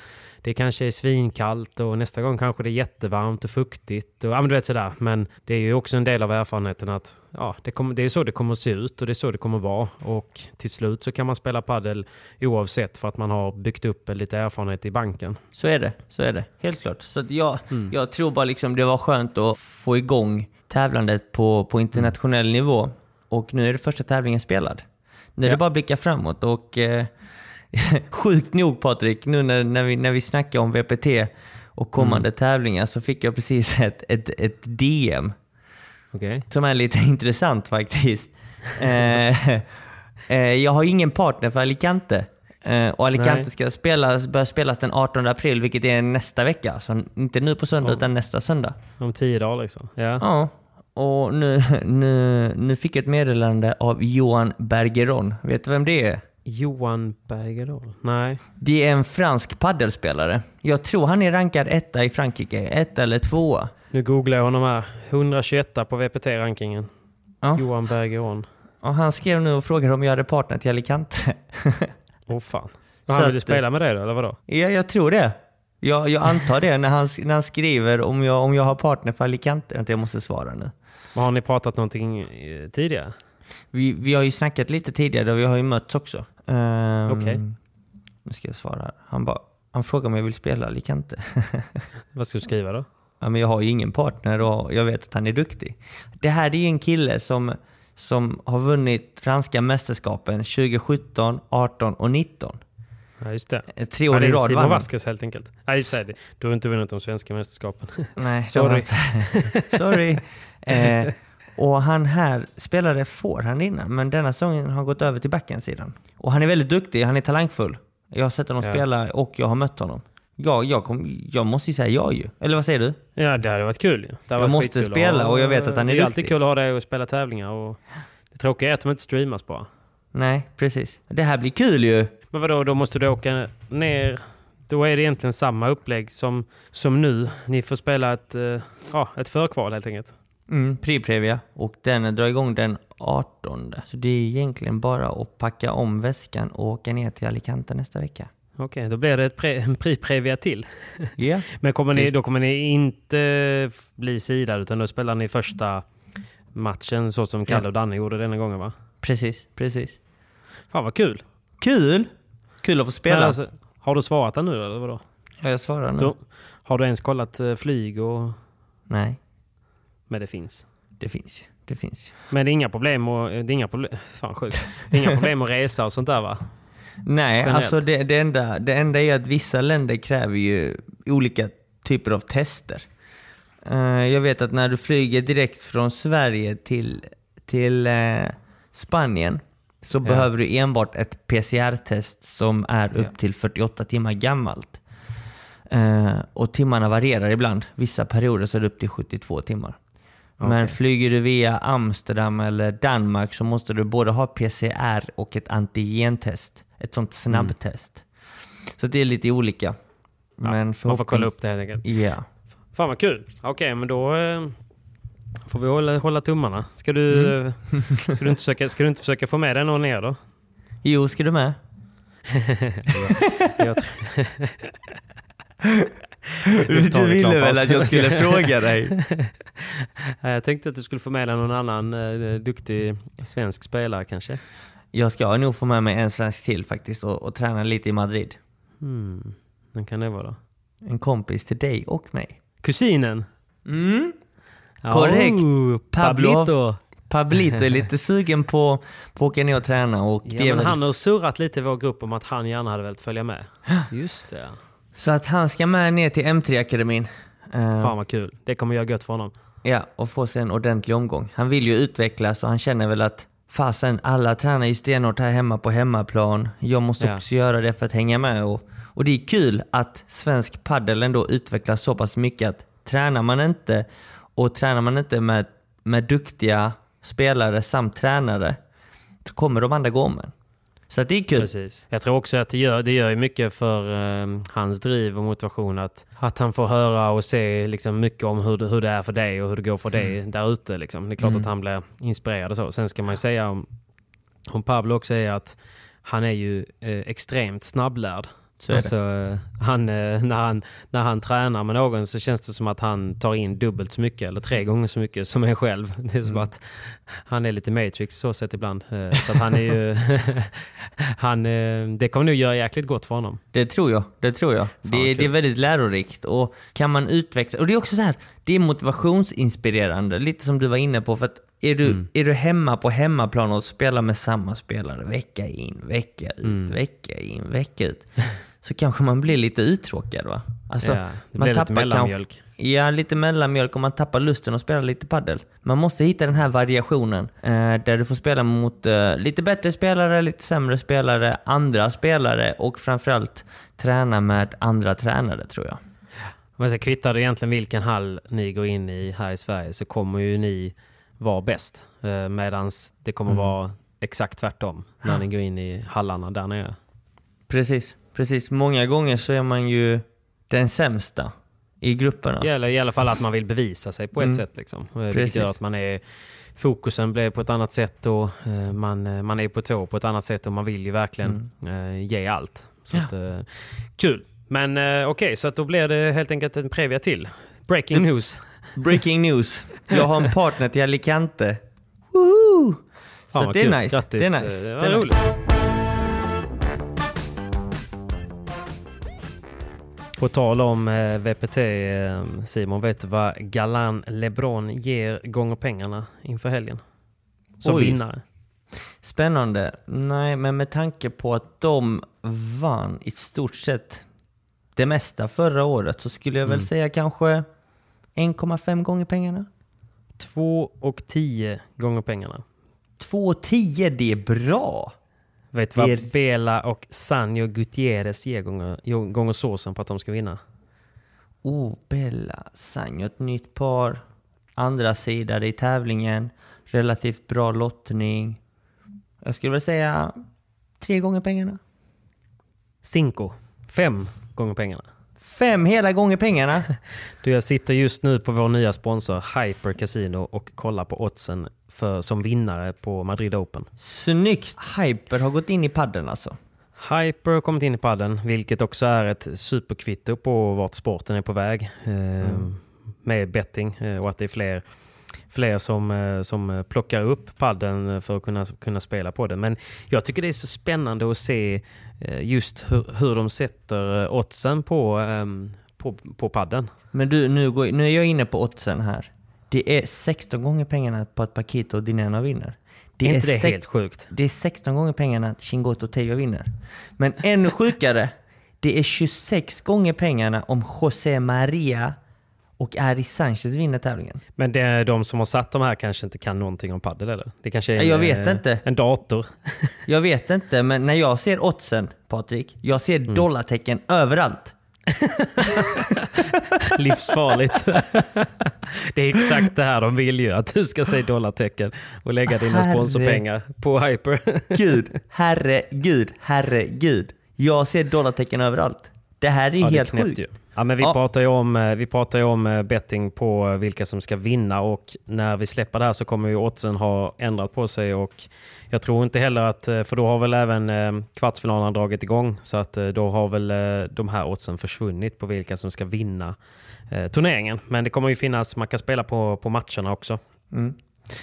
det kanske är svinkallt och nästa gång kanske det är jättevarmt och fuktigt. Och, ja, men du vet sådär. Men det är ju också en del av erfarenheten att ja, det, kommer, det är så det kommer att se ut och det är så det kommer att vara. Och till slut så kan man spela paddel oavsett för att man har byggt upp lite erfarenhet i banken. Så är det, så är det. Helt klart. Så jag, jag tror bara liksom det var skönt att få igång tävlandet på, på internationell nivå. Och nu är det första tävlingen spelad. Nu är det bara att blicka framåt och eh, sjukt nog Patrik, nu när, när, vi, när vi snackar om VPT och kommande tävlingar så fick jag precis ett, ett, ett DM Okej? som är lite intressant faktiskt. Eh, eh, jag har ingen partner för Alicante. Eh, och Alicante Nej. ska spelas, börja spelas den 18 april, vilket är nästa vecka. Så inte nu på söndag, Ja. utan nästa söndag. Om tio dagar liksom. Ja. Ja. Och nu, nu, nu fick jag ett meddelande av Johan Bergeron. Vet du vem det är? Johan Bergerdal? Nej. Det är en fransk paddelspelare. Jag tror han är rankad etta i Frankrike. Ett eller tvåa. Nu googlar jag honom här. 121 på VPT-rankingen. Ja. Johan Bergeron. Och han skrev nu och frågade om jag hade partner till Alicante. Åh fan. Så Men han ville spela med dig då, eller vadå? Ja, jag tror det. Jag, jag antar det när han, när han skriver om jag, om jag har partner för Alicante. Vänta, Jag måste svara nu. Men Har ni pratat någonting eh, tidigare? Vi, vi har ju snackat lite tidigare och vi har ju mötts också. Ehm, Okej. Nu ska jag svara. Han, bara, han frågar om jag vill spela Alicante. Vad ska du skriva då? ja, men jag har ju ingen partner och jag vet att han är duktig. Det här är ju en kille som, som har vunnit franska mästerskapen 2017, 18 och 19. Ja, just det. Eh, Tre Ja, år det i rad Simon. Vasquez helt enkelt. Nej, sig, du har inte vunnit de svenska mästerskapen. Nej, Sorry. Sorry. Eh, och han här spelade forehand innan, men denna säsongen har han gått över till backhandsidan. Och han är väldigt duktig, han är talangfull. Jag har sett honom Ja. spela och jag har mött honom. Ja, jag, kom, jag måste ju säga ja ju. Eller vad säger du? Ja, det hade varit kul ju. Det Jag måste spela och jag vet att han är Det är alltid duktig. kul att ha det och spela tävlingar. Och det tråkiga är att de inte streamas bara. Nej, precis. Det här blir kul ju. Men vadå, då måste du åka ner... Då är det egentligen samma upplägg som, som nu. Ni får spela ett, eh, ja, ett förkval helt enkelt. Mm, Pri-Previa. Och den drar igång den 18. Så det är egentligen bara att packa om väskan och åka ner till Alicante nästa vecka. Okej, då blir det ett pre, en pri-previa till. Ja. Men kommer ni, då kommer ni inte bli sidade utan då spelar ni första matchen så som Kalle och Danne gjorde denna gången va? Precis, precis. Fan vad kul! Kul! Kul att få spela. Alltså, har du svarat den nu eller vadå? Ja, jag svarar nu. Då, har du ens kollat eh, flyg och... Nej, Men det finns. det finns ju. Det finns ju. Men det är inga problem att, det är inga problem, fan sjukt. Det är inga problem att resa och sånt där va? Nej, Generellt. alltså det, det, enda, det enda är att vissa länder kräver ju olika typer av tester. Eh, jag vet att när du flyger direkt från Sverige till, till eh, Spanien så behöver du enbart ett PCR-test som är upp till 48 timmar gammalt. Eh, och timmarna varierar ibland. Vissa perioder så är det upp till 72 timmar. Men flyger du via Amsterdam eller Danmark så måste du både ha PCR och ett antigentest. Ett sånt snabbtest. Så det är lite olika. Men Man får kolla förhoppnings- upp det helt enkelt. Ja. Fan vad kul. Okej, men då eh, får vi hålla, hålla tummarna. Ska du, Mm. ska, du inte försöka, ska du inte försöka få med dig någon ner då? Jo, ska du med? Jag, Du, ville väl att jag skulle fråga dig? Jag tänkte att du skulle få med dig någon annan eh, duktig svensk spelare kanske. Jag ska nog få med mig en svensk till faktiskt och, och träna lite i Madrid. Hmm. Vem kan det vara? En kompis till dig och mig. Kusinen? Mm. Korrekt. oh, Pablo. Pablito. Är lite sugen på, på att åka ner och träna och Ja, men han har surrat lite i vår grupp om att han gärna hade velat följa med. Just det. Så att han ska med ner till M3-akademin. Eh, Fan vad kul. Det kommer göra gött för honom. Ja, och få sig en ordentlig omgång. Han vill ju utvecklas och han känner väl att fasen, alla tränar ju stenhårt här hemma på hemmaplan. Jag måste Ja. också göra det för att hänga med. Och, och det är kul att svensk paddel ändå utvecklas så pass mycket att tränar man inte och tränar man inte med, med duktiga spelare samt tränare så kommer de andra gå om en. Så det är kul. Precis. Jag tror också att det gör, det gör mycket för eh, hans driv och motivation att, att han får höra och se liksom, mycket om hur det, hur det är för dig och hur det går för dig där ute. Liksom. Det är klart Mm. att han blir inspirerad och så. Sen ska man ju säga om, om Pablo också är att han är ju eh, extremt snabblärd. Alltså, han, eh, när, han, när han tränar med någon så känns det som att han tar in dubbelt så mycket eller tre gånger så mycket som en själv. Det är som Mm. att han är lite Matrix så sett ibland. Eh, Så att han är ju... han, eh, det kommer nog göra jäkligt gott för honom. Det tror jag. Det tror jag. Det, vad det är väldigt lärorikt och kan man utveckla... Och det är också så här, det är motivationsinspirerande, lite som du var inne på. För att är du, Mm. är du hemma på hemmaplan och spelar med samma spelare vecka in, vecka ut, Mm. vecka in, vecka ut, så kanske man blir lite uttråkad va? Alltså, ja, det blir lite mellanmjölk. Kanske, ja, lite mellanmjölk och man tappar lusten att spela lite paddel. Man måste hitta den här variationen eh, där du får spela mot eh, lite bättre spelare, lite sämre spelare, andra spelare och framförallt träna med andra tränare tror jag. Men sen kvittar det egentligen vilken hall ni går in i här i Sverige så kommer ju ni vara bäst. Eh, Medan det kommer Mm. vara exakt tvärtom när ni går in i hallarna där nere. Precis, precis. Många gånger så är man ju den sämsta i grupperna. Eller i alla fall att man vill bevisa sig på ett Mm. sätt. Liksom. Eh, Vilket Precis. gör att man är, fokusen blir på ett annat sätt och eh, man, eh, man är på tå på ett annat sätt och man vill ju verkligen eh, ge allt. Så Mm. Ja. att, kul! Men okej, så att då blir det helt enkelt en Previa till. Breaking Mm. news. Breaking news. Jag har en partner till Alicante. Woohoo! Fan Så det är nice. Grattis. Det är nice. Det är roligt. nice. På tal om eh, VPT, eh, Simon, vet du vad Galan LeBron ger gånger pengarna inför helgen? Som Oj. vinnare. Spännande. Nej, men med tanke på att de vann i stort sett det mesta förra året så skulle jag väl Mm. säga kanske 1,5 gånger pengarna. 2 och 10 gånger pengarna. 2,10 det är bra. Vet du vad är- Bela och Sanjo Gutierrez ger gånger, gånger såsen på att de ska vinna? Oh, Bella Sang, ett nytt par. Andra sidan i tävlingen. Relativt bra lottning. Jag skulle väl säga tre gånger pengarna. Cinco. Fem gånger pengarna. Fem hela gånger pengarna. Du, jag sitter just nu på vår nya sponsor Hyper Casino och kollar på oddsen för, som vinnare på Madrid Open. Snyggt! Hyper har gått in i padden alltså. Hyper har kommit in i padden, vilket också är ett superkvitto på vart sporten är på väg. Eh, Med betting eh, och att det är fler, fler som, eh, som plockar upp padden för att kunna, kunna spela på den. Men jag tycker det är så spännande att se just hur, hur de sätter eh, oddsen på, ehm, på, på padden. Men du, nu, går, nu är jag inne på oddsen här. Det är 16 gånger pengarna på att Paquito Dineno vinner. Det är inte det helt sjukt? Det är 16 gånger pengarna att Chingoto Teo vinner. Men ännu sjukare, det är 26 gånger pengarna om José Maria och Ari Sanchez vinner tävlingen. Men det är de som har satt de här kanske inte kan någonting om padel eller? Det kanske är en, Jag vet eh, inte. en dator. Jag vet inte, men när jag ser oddsen, Patrik, jag ser Mm. dollartecken överallt. Livsfarligt. det är exakt det här de vill ju, att du ska säga dollartecken och lägga dina Herre- sponsorpengar på Hyper. Gud, herregud, herregud. Jag ser dollartecken överallt. Det här är Ja, helt sjukt. ju. Ja, men vi, Ja. pratar ju om, eh, vi pratar om eh, betting på vilka som ska vinna och när vi släpper det här så kommer ju oddsen ha ändrat på sig och jag tror inte heller att, eh, för då har väl även eh, kvartsfinalerna dragit igång så att eh, då har väl eh, de här oddsen försvunnit på vilka som ska vinna eh, turneringen. Men det kommer ju finnas, man kan spela på, på matcherna också.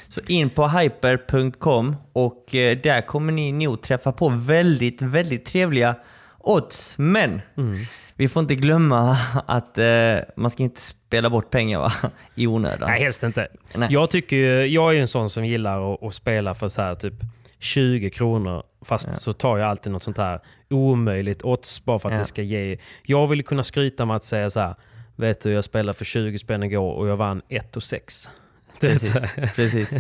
Så in på hyper.com och eh, där kommer ni nog träffa på väldigt, väldigt trevliga odds. Men Mm. Vi får inte glömma att eh, man ska inte spela bort pengar va? i onödan. Nej, helst inte. Nej. Jag, tycker ju, jag är ju en sån som gillar att, att spela för så här typ 20 kronor. Fast så tar jag alltid något sånt här omöjligt odds bara för att Ja. det ska ge... Jag vill kunna skryta med att säga så här. Vet du, jag spelade för 20 spänn igår och jag vann 1 och 6. Det, Precis, precis.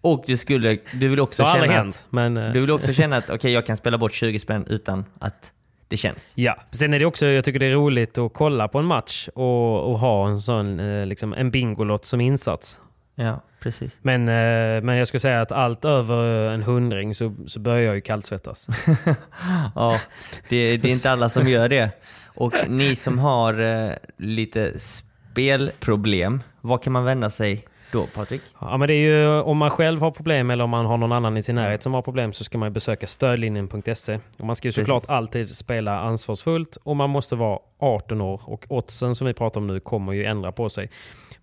Och du, skulle, du vill också känna hänt. Men, eh, att, du vill också känna att okej, jag kan spela bort 20 spänn utan att det känns. Ja, sen är det också, jag tycker det är roligt att kolla på en match och, och ha en sån, eh, liksom en bingolott som insats. Ja, precis. Men, eh, men jag skulle säga att allt över en hundring så, så börjar jag ju kallsvettas. Ja, det, det är inte alla som gör det. Och ni som har eh, lite spelproblem, vad kan man vända sig då Patrik? Ja, men det är ju, om man själv har problem eller om man har någon annan i sin närhet som har problem så ska man besöka stödlinjen.se. Och man ska ju såklart Precis. alltid spela ansvarsfullt och man måste vara 18 år. Och oddsen som vi pratar om nu kommer ju ändra på sig.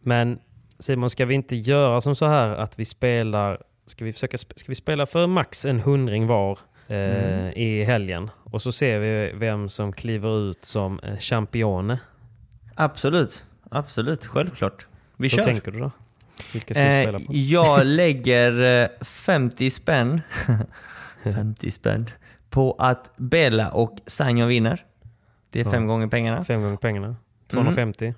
Men Simon, ska vi inte göra som så här att vi spelar, ska vi, försöka, ska vi spela för max en hundring var eh, i helgen? Och så ser vi vem som kliver ut som eh, champione. Absolut, absolut, självklart. Vi Vad kör. tänker du då? Vilka ska vi Eh, spela på? jag lägger eh, 50 spänn 50 spänn på att Bella och Sanjo vinner. Det är fem gånger pengarna. Fem gånger pengarna. 250.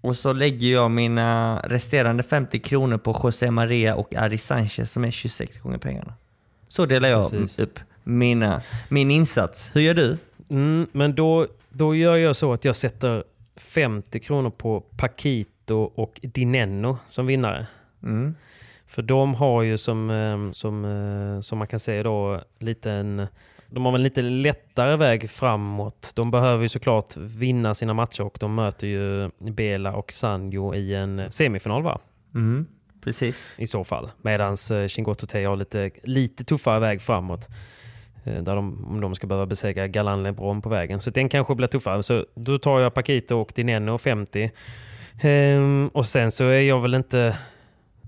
Och så lägger jag mina resterande 50 kronor på José Maria och Ari Sanchez som är 26 gånger pengarna. Så delar jag Precis. upp mina, min insats. Hur gör du? Mm, men då, då gör jag så att jag sätter 50 kronor på Paquito och Dinenno som vinnare. Mm. För de har ju som, eh, som, eh, som man kan säga då lite en, de har en lite lättare väg framåt. De behöver ju såklart vinna sina matcher och de möter ju Bela och Sanjo i en semifinal va? Mm. Precis. i så fall. Medan Chingoto Tei har lite, lite tuffare väg framåt. Eh, Där de, om de ska behöva besegra Galan Lebron på vägen. Så den kanske blir tuffare. Så då tar jag Paquito och Dineno 50. Ehm, och sen så är jag väl inte...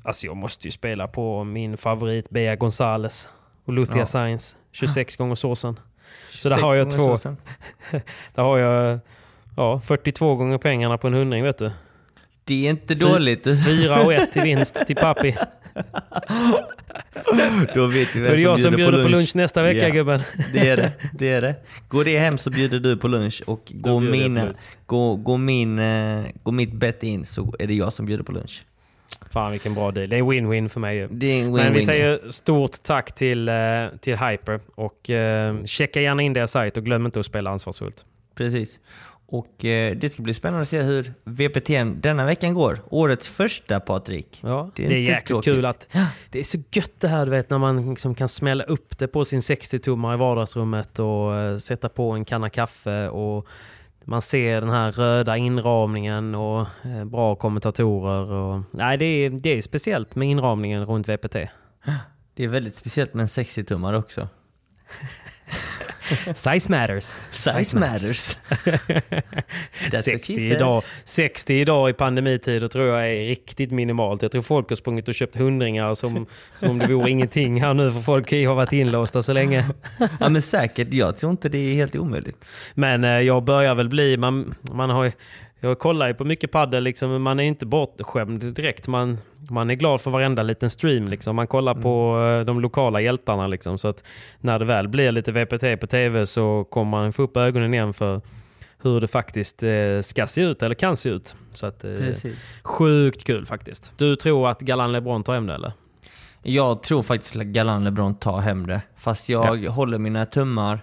Alltså jag måste ju spela på min favorit Bea Gonzales och Luthia Ja. Sainz. 26 gånger såsen. Så där 26 har jag två. Där har jag ja, 42 gånger pengarna på en hundring vet du. Det är inte dåligt. 4 och 1 till vinst till Papi. Då vet vi Då är det jag som bjuder på lunch nästa vecka Ja. gubben. Det är det. det är det. Går det hem så bjuder du på lunch och går, lunch. går, går, min, eh, går mitt bett in så är det jag som bjuder på lunch. Fan vilken bra deal. Det är win-win för mig ju. Det är en Men vi säger stort tack till, eh, till Hyper och eh, checka gärna in deras sajt och glöm inte att spela ansvarsfullt. Precis. Och eh, det ska bli spännande att se hur VPTn denna veckan går. Årets första Patrik. Ja, det är, inte jäkligt tråkigt. kul att det är så gött det här du vet när man liksom kan smälla upp det på sin 60-tummare i vardagsrummet och eh, sätta på en kanna kaffe och man ser den här röda inramningen och eh, bra kommentatorer. Och, nej, det är, det är speciellt med inramningen runt VPT. Det är väldigt speciellt med en 60-tummare också. Size matters. Size matters. That's what 60 she said. idag, 60 idag i pandemitider tror jag är riktigt minimalt. Jag tror folk har sprungit och köpt hundringar som, som om det vore ingenting här nu för folk har varit inlåsta så länge. Ja men säkert. Jag tror inte det är helt omöjligt. Men eh, jag börjar väl bli, man, man har jag kollar ju på mycket paddel, liksom, men man är inte bortskämd direkt. Man, man är glad för varenda liten stream. Liksom. Man kollar Mm. på eh, de lokala hjältarna. Liksom. Så att när det väl blir lite VPT på TV så kommer man få upp ögonen igen för hur det faktiskt eh, ska se ut eller kan se ut. Så att, eh, Precis. sjukt kul faktiskt. Du tror att Galan LeBron tar hem det eller? Jag tror faktiskt att Galan LeBron tar hem det. Fast jag håller mina tummar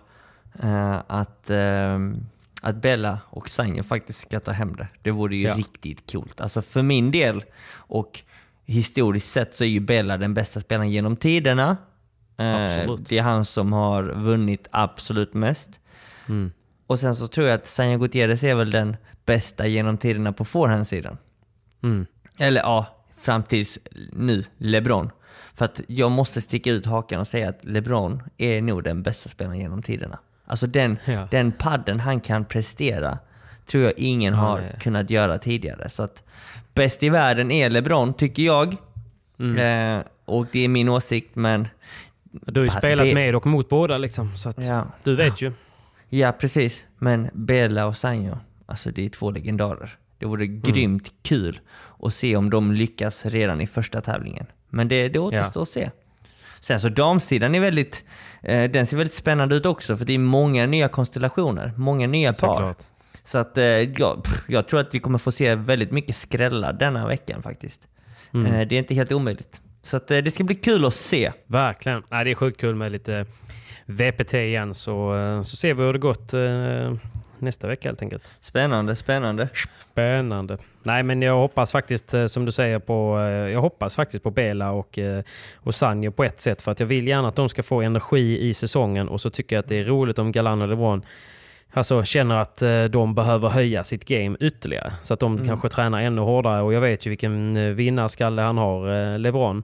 eh, att, eh, att Bella och Sanjo faktiskt ska ta hem det. Det vore ju Ja. riktigt coolt. Alltså för min del, och historiskt sett så är ju Bella den bästa spelaren genom tiderna. Eh, Absolut. det är han som har vunnit absolut mest. Mm. Och sen så tror jag att Sanjo Gutierrez är väl den bästa genom tiderna på forehandsidan. Mm. Eller ja, fram tills nu, LeBron. För att jag måste sticka ut hakan och säga att LeBron är nog den bästa spelaren genom tiderna. Alltså den, Ja. den padden han kan prestera tror jag ingen har är- kunnat göra tidigare. Så att bäst i världen är LeBron, tycker jag. Mm. Eh, och det är min åsikt, men Du har ju Ja, spelat det- med och mot båda liksom. Så Ja. du vet ju. ja, precis. Men Bela och Sanjo, alltså det är två legendarer. Det vore Mm. grymt kul att se om de lyckas redan i första tävlingen. Men det, det återstår att se. Sen så damsidan är väldigt, den ser väldigt spännande ut också för det är många nya konstellationer, många nya par. Såklart. Så att eh, ja, pff, jag tror att vi kommer få se väldigt mycket skrällar denna veckan faktiskt. Mm. Eh, det är inte helt omöjligt. Så att, eh, det ska bli kul att se. Verkligen. Nej, det är sjukt kul med lite VPT igen. Så, eh, så ser vi hur det gått eh, nästa vecka helt enkelt. Spännande, spännande. Spännande. Nej, men jag hoppas faktiskt, eh, som du säger, på, eh, jag hoppas faktiskt på Bela och, eh, och Sanjo på ett sätt. För att jag vill gärna att de ska få energi i säsongen och så tycker jag att det är roligt om Galan och LeBron Alltså känner att de behöver höja sitt game ytterligare. Så att de kanske tränar ännu hårdare. Och jag vet ju vilken vinnarskalle han har, LeBron.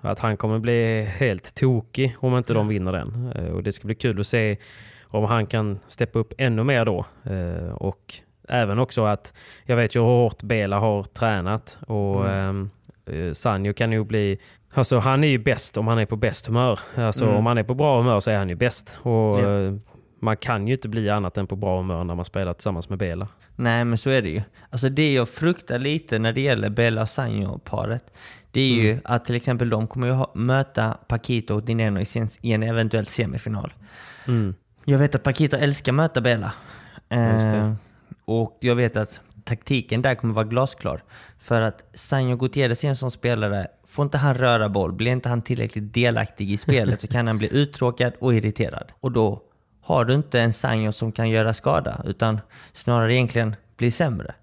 Att han kommer bli helt tokig om inte de vinner den. Och det ska bli kul att se om han kan steppa upp ännu mer då. Eh, Och även också att jag vet ju hur hårt Bela har tränat. Och mm. Sanjo kan ju bli... Alltså han är ju bäst om han är på bäst humör. Alltså Mm. om han är på bra humör så är han ju bäst. Och Ja. eh, man kan ju inte bli annat än på bra humör när man spelar tillsammans med Bela. Nej, men så är det ju. Alltså det jag fruktar lite när det gäller Bella och Sanjo-paret, det är ju att till exempel de kommer ju ha, möta Paquito och Dineno i, sin, i en eventuell semifinal. Mm. Jag vet att Paquito älskar möta det. Eh, och jag vet att taktiken där kommer vara glasklar. För att Sanjo Gutierrez är en sån spelare, får inte han röra boll, blir inte han tillräckligt delaktig i spelet så kan han bli uttråkad och irriterad. Och då har du inte en Sanjo som kan göra skada, utan snarare egentligen bli sämre.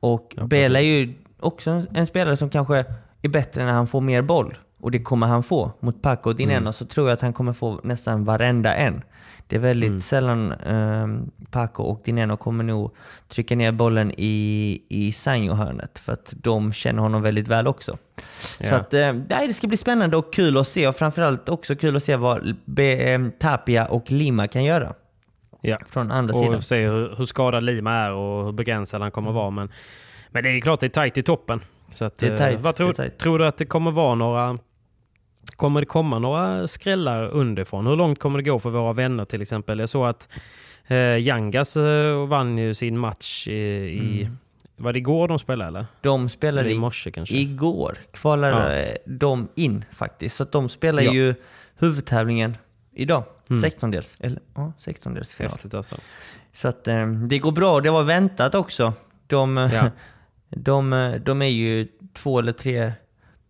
Och Bela är ju också en spelare som kanske är bättre när han får mer boll. Och det kommer han få. Mot Paco och Dineno så tror jag att han kommer få nästan varenda en. Det är väldigt sällan um, Paco och Dineno kommer nog trycka ner bollen i, i Sanjo-hörnet. För att de känner honom väldigt väl också. Så Ja. att, eh, det ska bli spännande och kul att se. Och framförallt också kul att se vad Be, eh, Tapia och Lima kan göra. Ja. Från andra Och sidan. se hur, hur skadad Lima är och hur begränsad han kommer vara. Men, men det är klart det är tajt i toppen. Så att, Det är eh, tajt, vad tror, tror du att det kommer vara några... Kommer det komma några skrällar underifrån? Hur långt kommer det gå för våra vänner till exempel? Jag såg att eh, Yangas eh, vann ju sin match i... i Var det igår de spelade eller? De spelade Eller i morse kanske? Igår kvalade Ja. de in faktiskt. Så de spelar Ja. ju huvudtävlingen idag. Mm. 16-dels. Eller ja, 16-dels final. Häftigt alltså. Så att eh, det går bra. Det var väntat också. De, eh, Ja. de, eh, de är ju två eller tre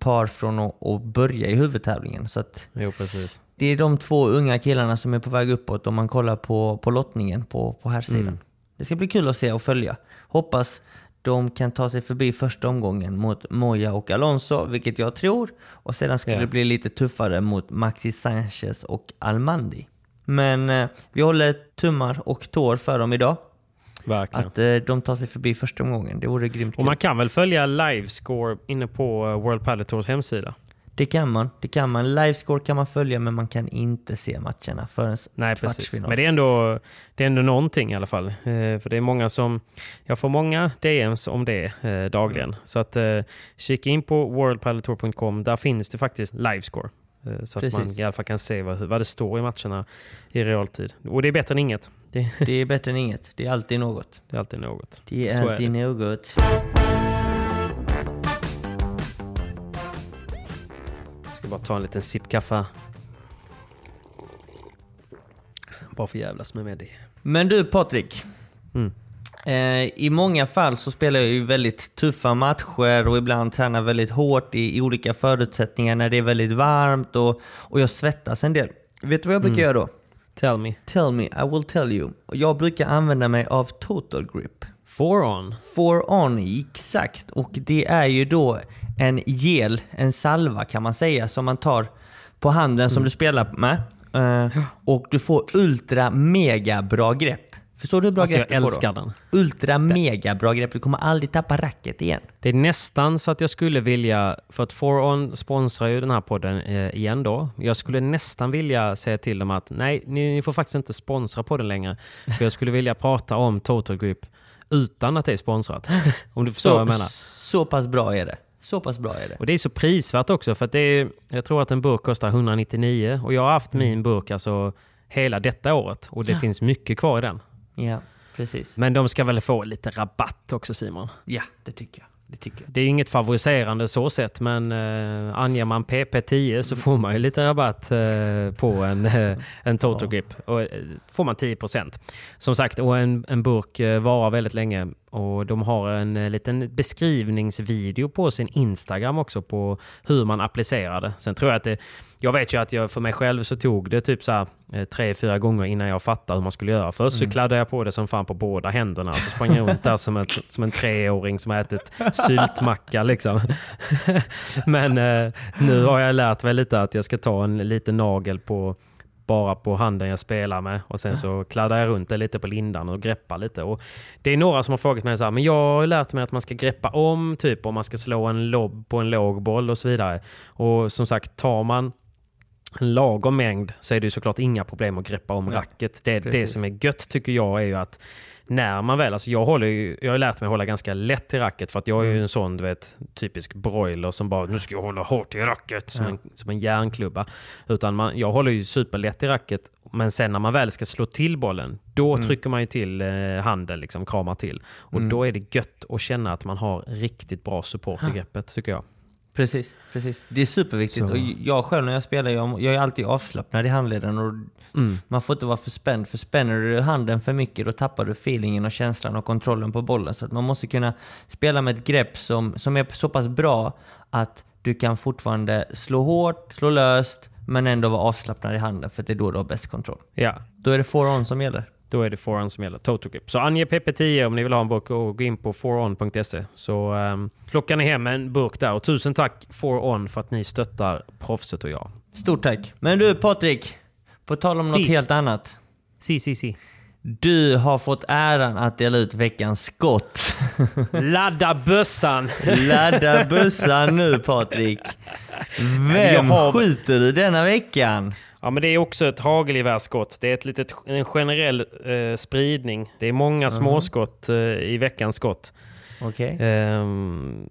par från att, börja i huvudtävlingen. Så Jo, precis. det är de två unga killarna som är på väg uppåt om man kollar på, på lottningen på, på här sidan. Mm. Det ska bli kul att se och följa. Hoppas de kan ta sig förbi första omgången mot Moya och Alonso, vilket jag tror. Och sedan skulle Ja. det bli lite tuffare mot Maxi Sanchez och Almandi. Men eh, vi håller tummar och tår för dem idag. Verkligen. Att eh, de tar sig förbi första omgången. Det vore grymt Och man kan väl följa livescore inne på eh, World Padel Tours hemsida? Det kan man. Det kan man. Livescore kan man följa, men man kan inte se matcherna förrän Nej, precis. Men det är, ändå, det är ändå någonting i alla fall. Eh, för det är många som... Jag får många DMs om det eh, dagligen. Så att eh, kika in på worldpaddeltour.com. Där finns det faktiskt livescore. Eh, så att Precis. man i alla fall kan se vad, vad det står i matcherna i realtid. Och det är bättre än inget. Det, Det är bättre än inget. Det är alltid något. det är alltid något. Det är Så är alltid något. ska bara ta en liten sipp kaffe. Bara för jävlas med Medi. Men du Patrik. Mm. Eh, I många fall så spelar jag ju väldigt tuffa matcher och ibland tränar väldigt hårt i, i olika förutsättningar när det är väldigt varmt och, och jag svettas en del. Vet du vad jag brukar göra då? Tell me. Tell me, I will tell you. Jag brukar använda mig av Total Grip. Four on. For On, exakt. Och det är ju då en gel, en salva kan man säga, som man tar på handen som du spelar med. Eh, och du får ultra mega bra grepp. Förstår du hur bra Alltså, grepp jag du får älskar då? den. Ultra mega bra grepp. Du kommer aldrig tappa racket igen. Det är nästan så att jag skulle vilja, för att Four On sponsrar ju den här podden eh, igen då. Jag skulle nästan vilja säga till dem att nej, ni, ni får faktiskt inte sponsra podden längre. För jag skulle vilja prata om Total Grip utan att det är sponsrat. om du förstår vad jag Så, menar. så pass bra är det. Så pass bra är det. Och det är så prisvärt också för att det är, jag tror att en burk kostar 199 och jag har haft min burk alltså hela detta året och det finns mycket kvar i den. Ja, precis. Men de ska väl få lite rabatt också Simon? Ja, det tycker jag. Det tycker jag. Det är inget favoriserande så sett, men eh, anger man PP10 så får man ju lite rabatt eh, på en, eh, en Total Grip. Och, eh, får man 10%. Som sagt, och en, en burk eh, varar väldigt länge. Och de har en eh, liten beskrivningsvideo på sin Instagram också på hur man applicerar det. Sen tror jag att det, jag vet ju att jag för mig själv så tog det typ så här, eh, tre, fyra gånger innan jag fattade hur man skulle göra. Först så kladdade jag på det som fan på båda händerna. Så sprang jag runt där som, ett, som en treåring som ätit syltmacka liksom. Men eh, nu har jag lärt mig lite att jag ska ta en liten nagel på bara på handen jag spelar med och sen så kladdar jag runt det lite på lindan och greppar lite. Och det är några som har frågat mig så här, men jag har ju lärt mig att man ska greppa om typ om man ska slå en lobb på en låg boll och så vidare. Och som sagt, tar man en lagom mängd så är det ju såklart inga problem att greppa om racket. Det, det som är gött tycker jag är ju att när man väl, alltså jag, håller ju, jag har lärt mig att hålla ganska lätt i racket för att jag är ju en sån du vet, typisk broiler som bara nu ska jag hålla hårt i racket som, en, som en järnklubba. Utan man, jag håller ju superlätt i racket men sen när man väl ska slå till bollen då trycker man ju till eh, handen, liksom, kramar till. Och då är det gött att känna att man har riktigt bra support i greppet tycker jag. Precis, precis. Det är superviktigt. Så. Och jag själv när jag spelar, jag, jag är alltid avslappnad i handleden. Och Mm. Man får inte vara för spänd, för spänner du handen för mycket då tappar du feelingen och känslan och kontrollen på bollen. Så att man måste kunna spela med ett grepp som, som är så pass bra att du kan fortfarande slå hårt, slå löst, men ändå vara avslappnad i handen för att det är då du har bäst kontroll. Ja, Då är det four-on som gäller. Då är det Foron som gäller. Total Grip. Så ange PP10 om ni vill ha en burk och gå in på foron.se. Så um, plockar ni hem en burk där. Och tusen tack Foron för att ni stöttar proffset och jag. Stort tack. Men du Patrik, på tal om något Sitt. helt annat. Si, si, si. Du har fått äran att dela ut veckans skott. Ladda bössan! Ladda bössan nu Patrik. Vem har- skjuter du denna veckan? Ja, men det är också ett hagelgevärsskott. Det är ett litet, en generell eh, spridning. Det är många småskott eh, i veckans skott. Okej. Ehm,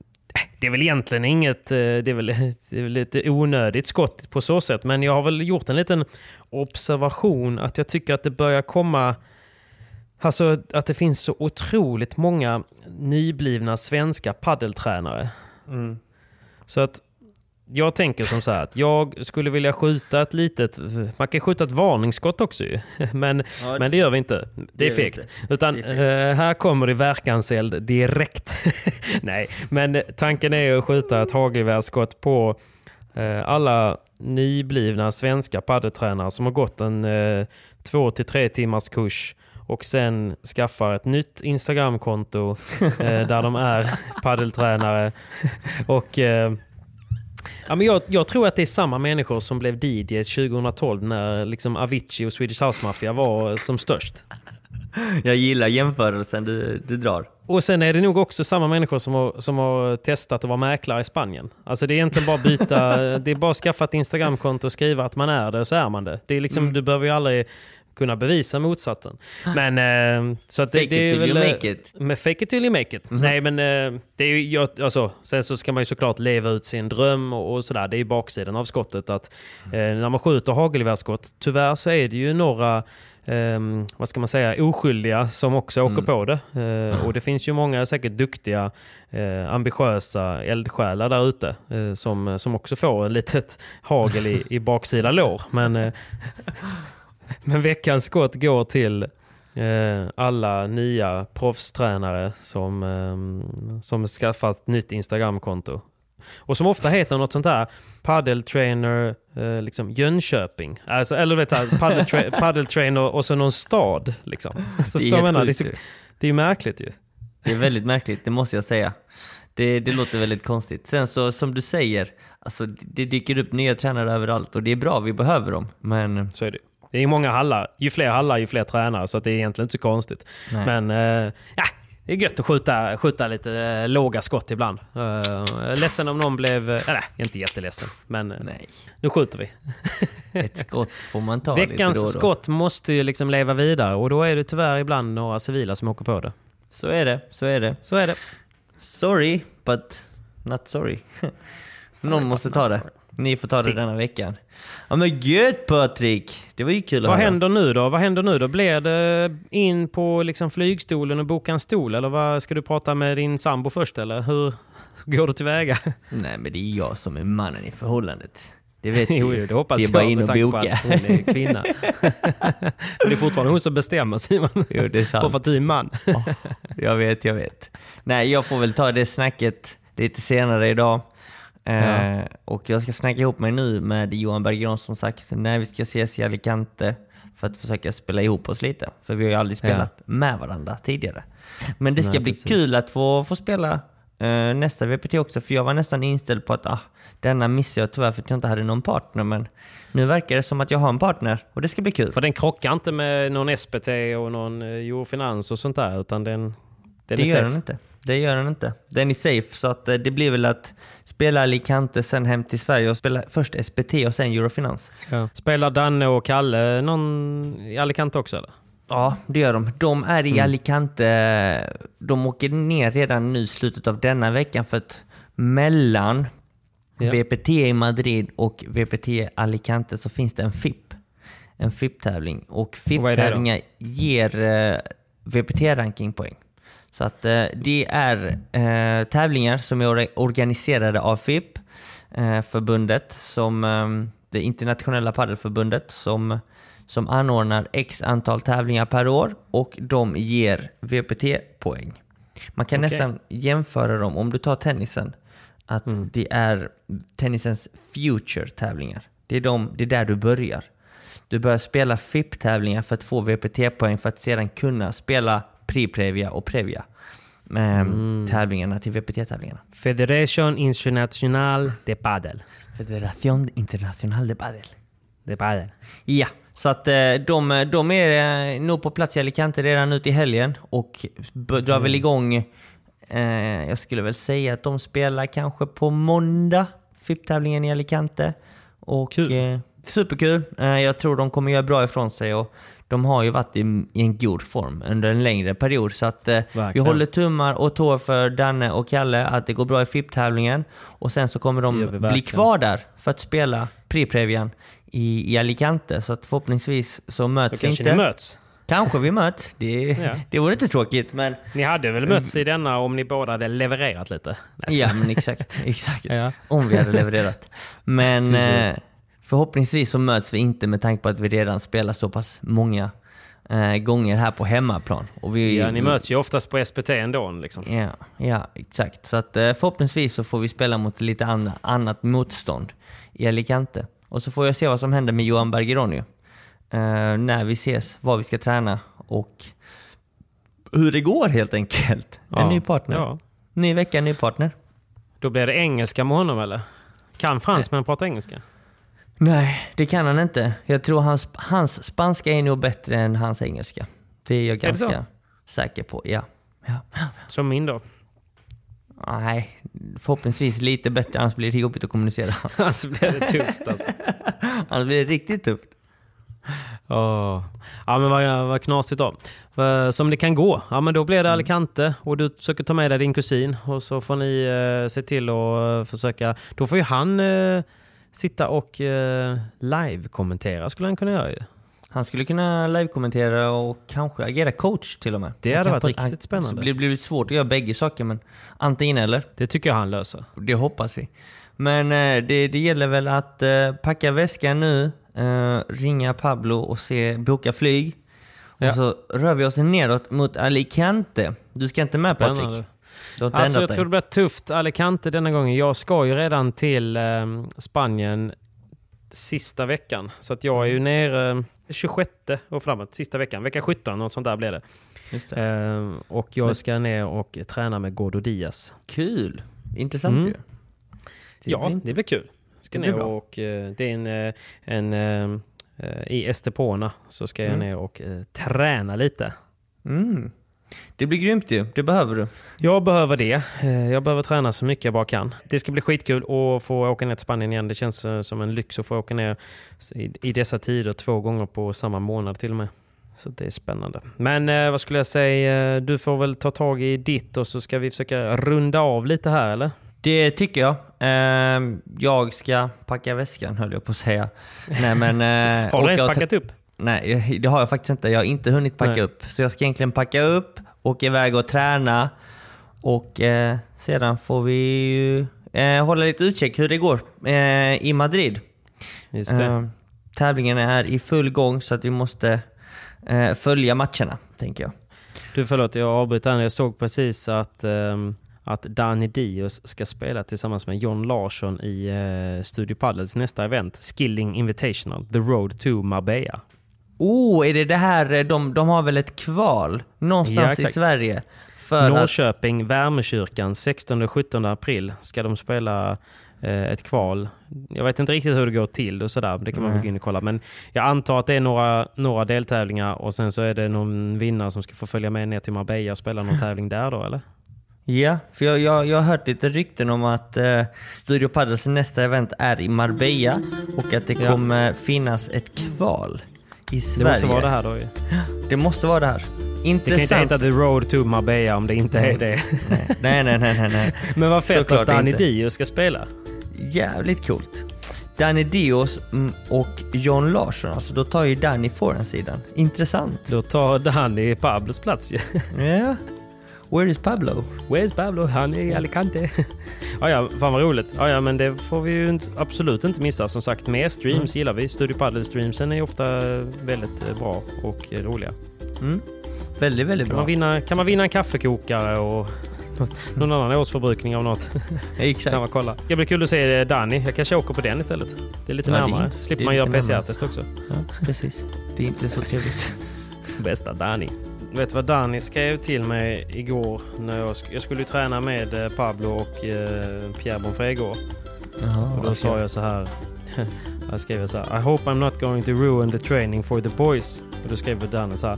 det är väl egentligen inget, eh, det är väl, det är väl lite onödigt skott på så sätt. Men jag har väl gjort en liten observation att jag tycker att det börjar komma, alltså att det finns så otroligt många nyblivna svenska paddeltränare. Så att jag tänker som så här att jag skulle vilja skjuta ett litet, man kan skjuta ett varningsskott också ju. Men, Ja, men det gör vi inte. Det är fegt. Utan är eh, här kommer det verkanseld direkt. Nej, men tanken är att skjuta ett hagelgevärsskott på eh, alla nyblivna svenska paddeltränare som har gått en eh, två till tre timmars kurs och sen skaffar ett nytt Instagramkonto eh, där de är paddeltränare. och eh, Ja, men jag, jag tror att det är samma människor som blev DJs 2012 när liksom Avicii och Swedish House Mafia var som störst. Jag gillar jämförelsen du, du drar. Och sen är det nog också samma människor som har, som har testat att vara mäklare i Spanien. Alltså det är egentligen bara byta, det är bara att skaffa ett Instagramkonto och skriva att man är det, så är man det. det är liksom, Du behöver ju aldrig kunna bevisa motsatsen. Men eh, så att det, Fake det är väl... you eh, make it. Med fake it till you make it. Nej men eh, det är ju, jag, alltså, sen så ska man ju såklart leva ut sin dröm och, och sådär. Det är ju baksidan av skottet att eh, när man skjuter hagelgevärsskott, tyvärr så är det ju några eh, vad ska man säga, oskyldiga som också åker på det. Eh, och det finns ju många säkert duktiga, eh, ambitiösa eldsjälar där ute eh, som, som också får ett litet hagel i, i baksida lår. Men, men veckans skott går till eh, alla nya proffstränare som, eh, som skaffat nytt Instagramkonto. Och som ofta heter något sånt där paddeltrainer eh, liksom Jönköping. Alltså, eller du vet såhär, paddeltra paddeltrainer och så någon stad. Liksom. Så Det är menar? det, är så, det är märkligt ju. Det är väldigt märkligt, det måste jag säga. Det, det låter väldigt konstigt. Sen så, som du säger, alltså, det dyker upp nya tränare överallt och det är bra, vi behöver dem. Men Så är det. Det är ju många hallar. Ju fler hallar, ju fler tränare. Så att det är egentligen inte så konstigt. Nej. Men eh, ja, det är gött att skjuta, skjuta lite eh, låga skott ibland. Uh, ledsen om någon blev... Eh, nej, inte jätteledsen. Men eh, nej, nu skjuter vi. ett skott får man ta lite Veckans då och då. skott måste ju liksom leva vidare och då är det tyvärr ibland några civila som åker på det. Så är det, så är det. Så är det. Sorry, but not sorry. Någon måste ta det. Ni får ta det denna veckan. Ja men gött Patrik! Det var ju kul att Vad höra. händer nu då? Vad händer nu då? Blir det in på liksom flygstolen och boka en stol? Eller vad, ska du prata med din sambo först eller? Hur går du tillväga? Nej men det är jag som är mannen i förhållandet. Det vet Jo, du det hoppas Det är bara jag in och på boka. att hon är kvinna. det är fortfarande hon som bestämmer Simon. Jo, det är sant. Bara för att du är man. Jag vet, jag vet. Nej, jag får väl ta det snacket lite senare idag. Eh, och jag ska snacka ihop mig nu med Johan Bergeron som sagt när vi ska ses i Alicante för att försöka spela ihop oss lite. För vi har ju aldrig spelat med varandra tidigare. Men det ska Nej, bli precis. kul att få, få spela eh, nästa VPT också för jag var nästan inställd på att ah, denna missade jag tyvärr för att jag inte hade någon partner. Men nu verkar det som att jag har en partner och det ska bli kul. För den krockar inte med någon SPT och någon eh, Eurofinans och sånt där. Utan den, den Det är gör safe. den inte. Det gör den inte. Den är safe, så att eh, det blir väl att spela Alicante, sen hem till Sverige och spela först SPT och sen Eurofinans. Ja. Spelar Danne och Kalle någon i Alicante också eller? Ja, det gör de. De är Mm. i Alicante. De åker ner redan nu i slutet av denna veckan för att mellan Ja. VPT i Madrid och VPT Alicante så finns det en FIP. En FIP-tävling. Och? FIP-tävlingar ger eh, VPT-rankingpoäng. Så att eh, det är eh, tävlingar som är or- organiserade av FIP, eh, förbundet, som eh, det internationella paddelförbundet som, som anordnar x antal tävlingar per år och de ger VPT-poäng. Man kan Okej. nästan jämföra dem, om du tar tennisen, att det är tennisens future-tävlingar. Det är, de, det är där du börjar. Du börjar spela FIP-tävlingar för att få VPT-poäng för att sedan kunna spela Pri-Previa och Previa. Med tävlingarna till VPT-tävlingarna. Federation International de Padel. Federación Internacional de Padel. De Padel. Ja, så att eh, de, de är eh, nog på plats i Alicante redan nu till helgen och drar väl igång, eh, jag skulle väl säga att de spelar kanske på måndag, FIP-tävlingen i Alicante. Och, Kul. Eh, superkul. Eh, jag tror de kommer göra bra ifrån sig och de har ju varit i, i en god form under en längre period. Så att eh, vi håller tummar och tår för Danne och Kalle att det går bra i FIP-tävlingen. Och sen så kommer de bli kvar där för att spela Pri-Previan i, i Alicante. Så att förhoppningsvis så möts vi inte. ni möts. Kanske vi möts. Det, Ja. det vore inte tråkigt, men... Ni hade väl mötts i denna om ni båda hade levererat lite? Ja, men exakt. exakt. Ja. Om vi hade levererat. Men eh, förhoppningsvis så möts vi inte med tanke på att vi redan spelar så pass många eh, gånger här på hemmaplan. Och vi, ja, ni möts ju oftast på SPT ändå. Liksom. Ja, ja, exakt. Så att, eh, förhoppningsvis så får vi spela mot lite anna, annat motstånd i Alicante. Och så får jag se vad som händer med Johan Bergeron. Eh, när vi ses, vad vi ska träna och hur det går helt enkelt. En Ja. ny partner. Ja. Ny vecka, ny partner. Då blir det engelska med honom eller? Kan fransmän prata engelska? Nej, det kan han inte. Jag tror hans, hans spanska är nog bättre än hans engelska. Det är jag så? ganska säker på, ja. ja. Som min då. Nej, förhoppningsvis lite bättre, annars blir det jobbigt att kommunicera. Alltså blir det tufft alltså. annars blir det riktigt tufft. Åh. Ja men vad, vad knasigt då. Som det kan gå. Ja men då blir det Alicante och du försöker ta med dig din kusin och så får ni eh, se till att eh, försöka... Då får ju han eh, sitta och eh, live-kommentera skulle han kunna göra ju. Han skulle kunna live-kommentera och kanske agera coach till och med. Det hade varit riktigt spännande. Det blir, blir svårt att göra bägge saker, men antingen eller. Det tycker jag han löser. Det hoppas vi. Men eh, det, det gäller väl att eh, packa väskan nu, eh, ringa Pablo och se, boka flyg. Ja. Och så rör vi oss neråt mot Alicante. Du ska inte med Spännande. Patrik? Alltså jag tror det blir tufft Alicante denna gången. Jag ska ju redan till eh, Spanien sista veckan. Så att jag är ju nere 26 och framåt, sista veckan. Vecka 17, något sånt där blir det. Det. Eh, och jag ska ner och träna med Gordo Diaz. Kul! Intressant Mm. ju. Det ja, inte- det blir kul. Ska Det ner och eh, det är en, eh, en eh, eh, i Estepona så ska jag Mm. ner och eh, träna lite. Mm. Det blir grymt ju. Det behöver du. Jag behöver det. Eh, Jag behöver träna så mycket jag bara kan. Det ska bli skitkul att få åka ner till Spanien igen. Det känns eh, som en lyx att få åka ner i- dessa tider två gånger på samma månad till och med. Så det är spännande. Men eh, vad skulle jag säga? Du får väl ta tag i ditt och så ska vi försöka runda av lite här eller? Det tycker jag. Jag ska packa väskan höll jag på att säga. Nej, men, eh, Har du ens packat upp? Nej, det har jag faktiskt inte. Jag har inte hunnit packa Nej. upp. Så jag ska egentligen packa upp, åka iväg och träna och eh, sedan får vi ju eh, hålla lite utkik hur det går eh, i Madrid. Just det. Eh, tävlingen är i full gång så att vi måste eh, följa matcherna, tänker jag. Du förlåt, jag avbryter här. Jag såg precis att, ehm, att Dani Dios ska spela tillsammans med John Larsson i eh, Studio Paddles nästa event. Skilling Invitational, The Road to Marbella. Oh, är det det här, eh, de, de har väl ett kval Ja, någonstans i exakt. Sverige? För att, Norrköping, Värmekyrkan, 16 och 17 april ska de spela eh, ett kval. Jag vet inte riktigt hur det går till och sådär. Det kan man väl gå in och kolla. Men jag antar att det är några, några deltävlingar och sen så är det någon vinnare som ska få följa med ner till Marbella och spela någon tävling där då eller? Ja, för jag, jag, jag har hört lite rykten om att eh, Studio Paddles nästa event är i Marbella och att det Ja. kommer finnas ett kval i Det Sverige. måste vara det här då ju. Det måste vara det här. Det kan inte Intressant. heta The Road to Marbella om det inte är det. nej, nej, nej, nej, nej. Men vad fett Såklart att Danny inte. Dio ska spela. Jävligt coolt. Danny Dios mm, och John Larsson, alltså då tar ju Danny forehandsidan. Intressant. Då tar Danny Pablos plats ju. Ja. Where is Pablo? Where's Pablo? Han är i Alicante. ja, ja, fan vad roligt. Ja, ja, men det får vi ju inte- absolut inte missa. Som sagt, mer streams gillar vi. Studio Paddle streamsen är ofta väldigt eh, bra och eh, roliga. Mm. Väldigt, väldigt Kan bra. man, vinna, kan man vinna en kaffekokare och något, någon annan årsförbrukning av något? Exakt. kan man kolla. Det blir kul att se eh, Danny. Jag kanske åker på den istället. Det är lite Ja, närmare. Slipper man göra. PCR-test också. Ja, precis. Det är inte så trevligt. Bästa Danny. Vet du vad Danny skrev till mig igår? När jag, sk- jag skulle träna med eh, Pablo och eh, Pierre Bonfré igår. Och då sa jag så här. jag skrev så här. I hope I'm not going to ruin the training for the boys. Och då skrev Danny så här.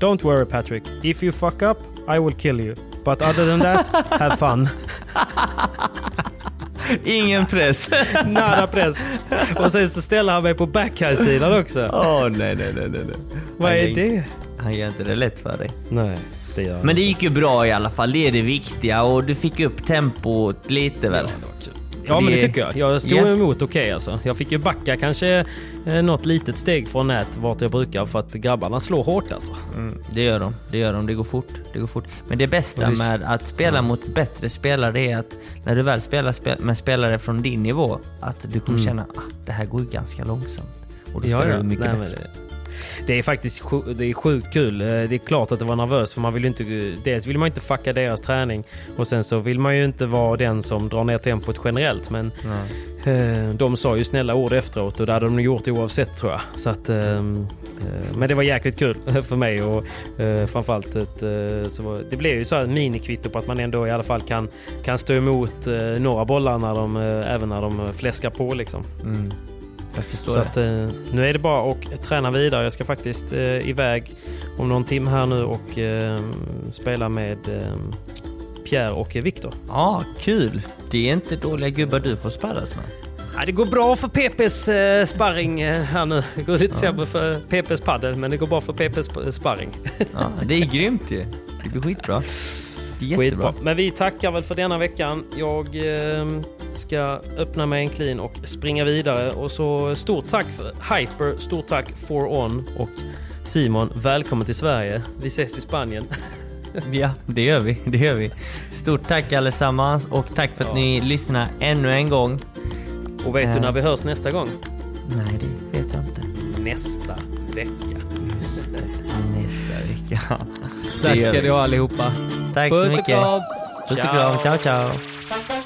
Don't worry Patrick. If you fuck up, I will kill you. But other than that, have fun. Ingen press. Nada press. Och sen så ställer han mig på backhand-sidan också. Åh nej, nej, nej, nej. nej. Vad är det? Han gör inte det lätt för dig. Nej, det gör han Men det gick ju bra i alla fall, det är det viktiga och du fick upp tempot lite väl? Ja, men det tycker jag. Jag stod Ja. emot okej alltså. Jag fick ju backa kanske eh, något litet steg från nät vart jag brukar för att grabbarna slår hårt alltså. Mm, det gör de, det gör de, det går fort. Det går fort. Men det bästa det- med att spela mot bättre spelare är att när du väl spelar spe- med spelare från din nivå, att du kommer känna att ah, det här går ju ganska långsamt. Och då spelar du mycket Nej, bättre. Det, är faktiskt det är sjukt kul. Eh, Det är klart att det var nervöst för man vill ju inte... Dels vill man inte fucka deras träning och sen så vill man ju inte vara den som drar ner tempot generellt. Men eh, de sa ju snälla ord efteråt och det hade de gjort oavsett tror jag. Så att, eh, men det var jäkligt kul för mig och framförallt ett, så det blev ju så här minikvitto på att man ändå i alla fall kan, kan stå emot några bollar när de, även när de fläskar på liksom. Mm. Jag förstår Så att, eh, nu är det bara att träna vidare. Jag ska faktiskt eh, iväg om någon timme här nu och eh, spela med eh, Pierre och Viktor. Ja, kul! Det är inte dåliga gubbar du får sparras med. Ja, det går bra för PPs eh, sparring eh, här nu. Det går lite ja. sämre för PPs paddel, men det går bra för PPs sparring. Ja, det är grymt ju. Det blir skitbra. Det är jättebra. Skitbra. Men vi tackar väl för denna veckan. Jag eh, ska öppna mig en clean och springa vidare. Och så stort tack för Hyper, stort tack for On och Simon, välkommen till Sverige. Vi ses i Spanien. Ja, det gör vi. Det gör vi. Stort tack allesammans och tack för att ja. ni lyssnar ännu en gång. Och vet äh, du när vi hörs nästa gång? Nej, det vet jag inte. Nästa vecka. Nästa vecka. Tack ska ni ha allihopa. Tack Puss så mycket. Puss och kram. Puss och kram. Ciao, ciao.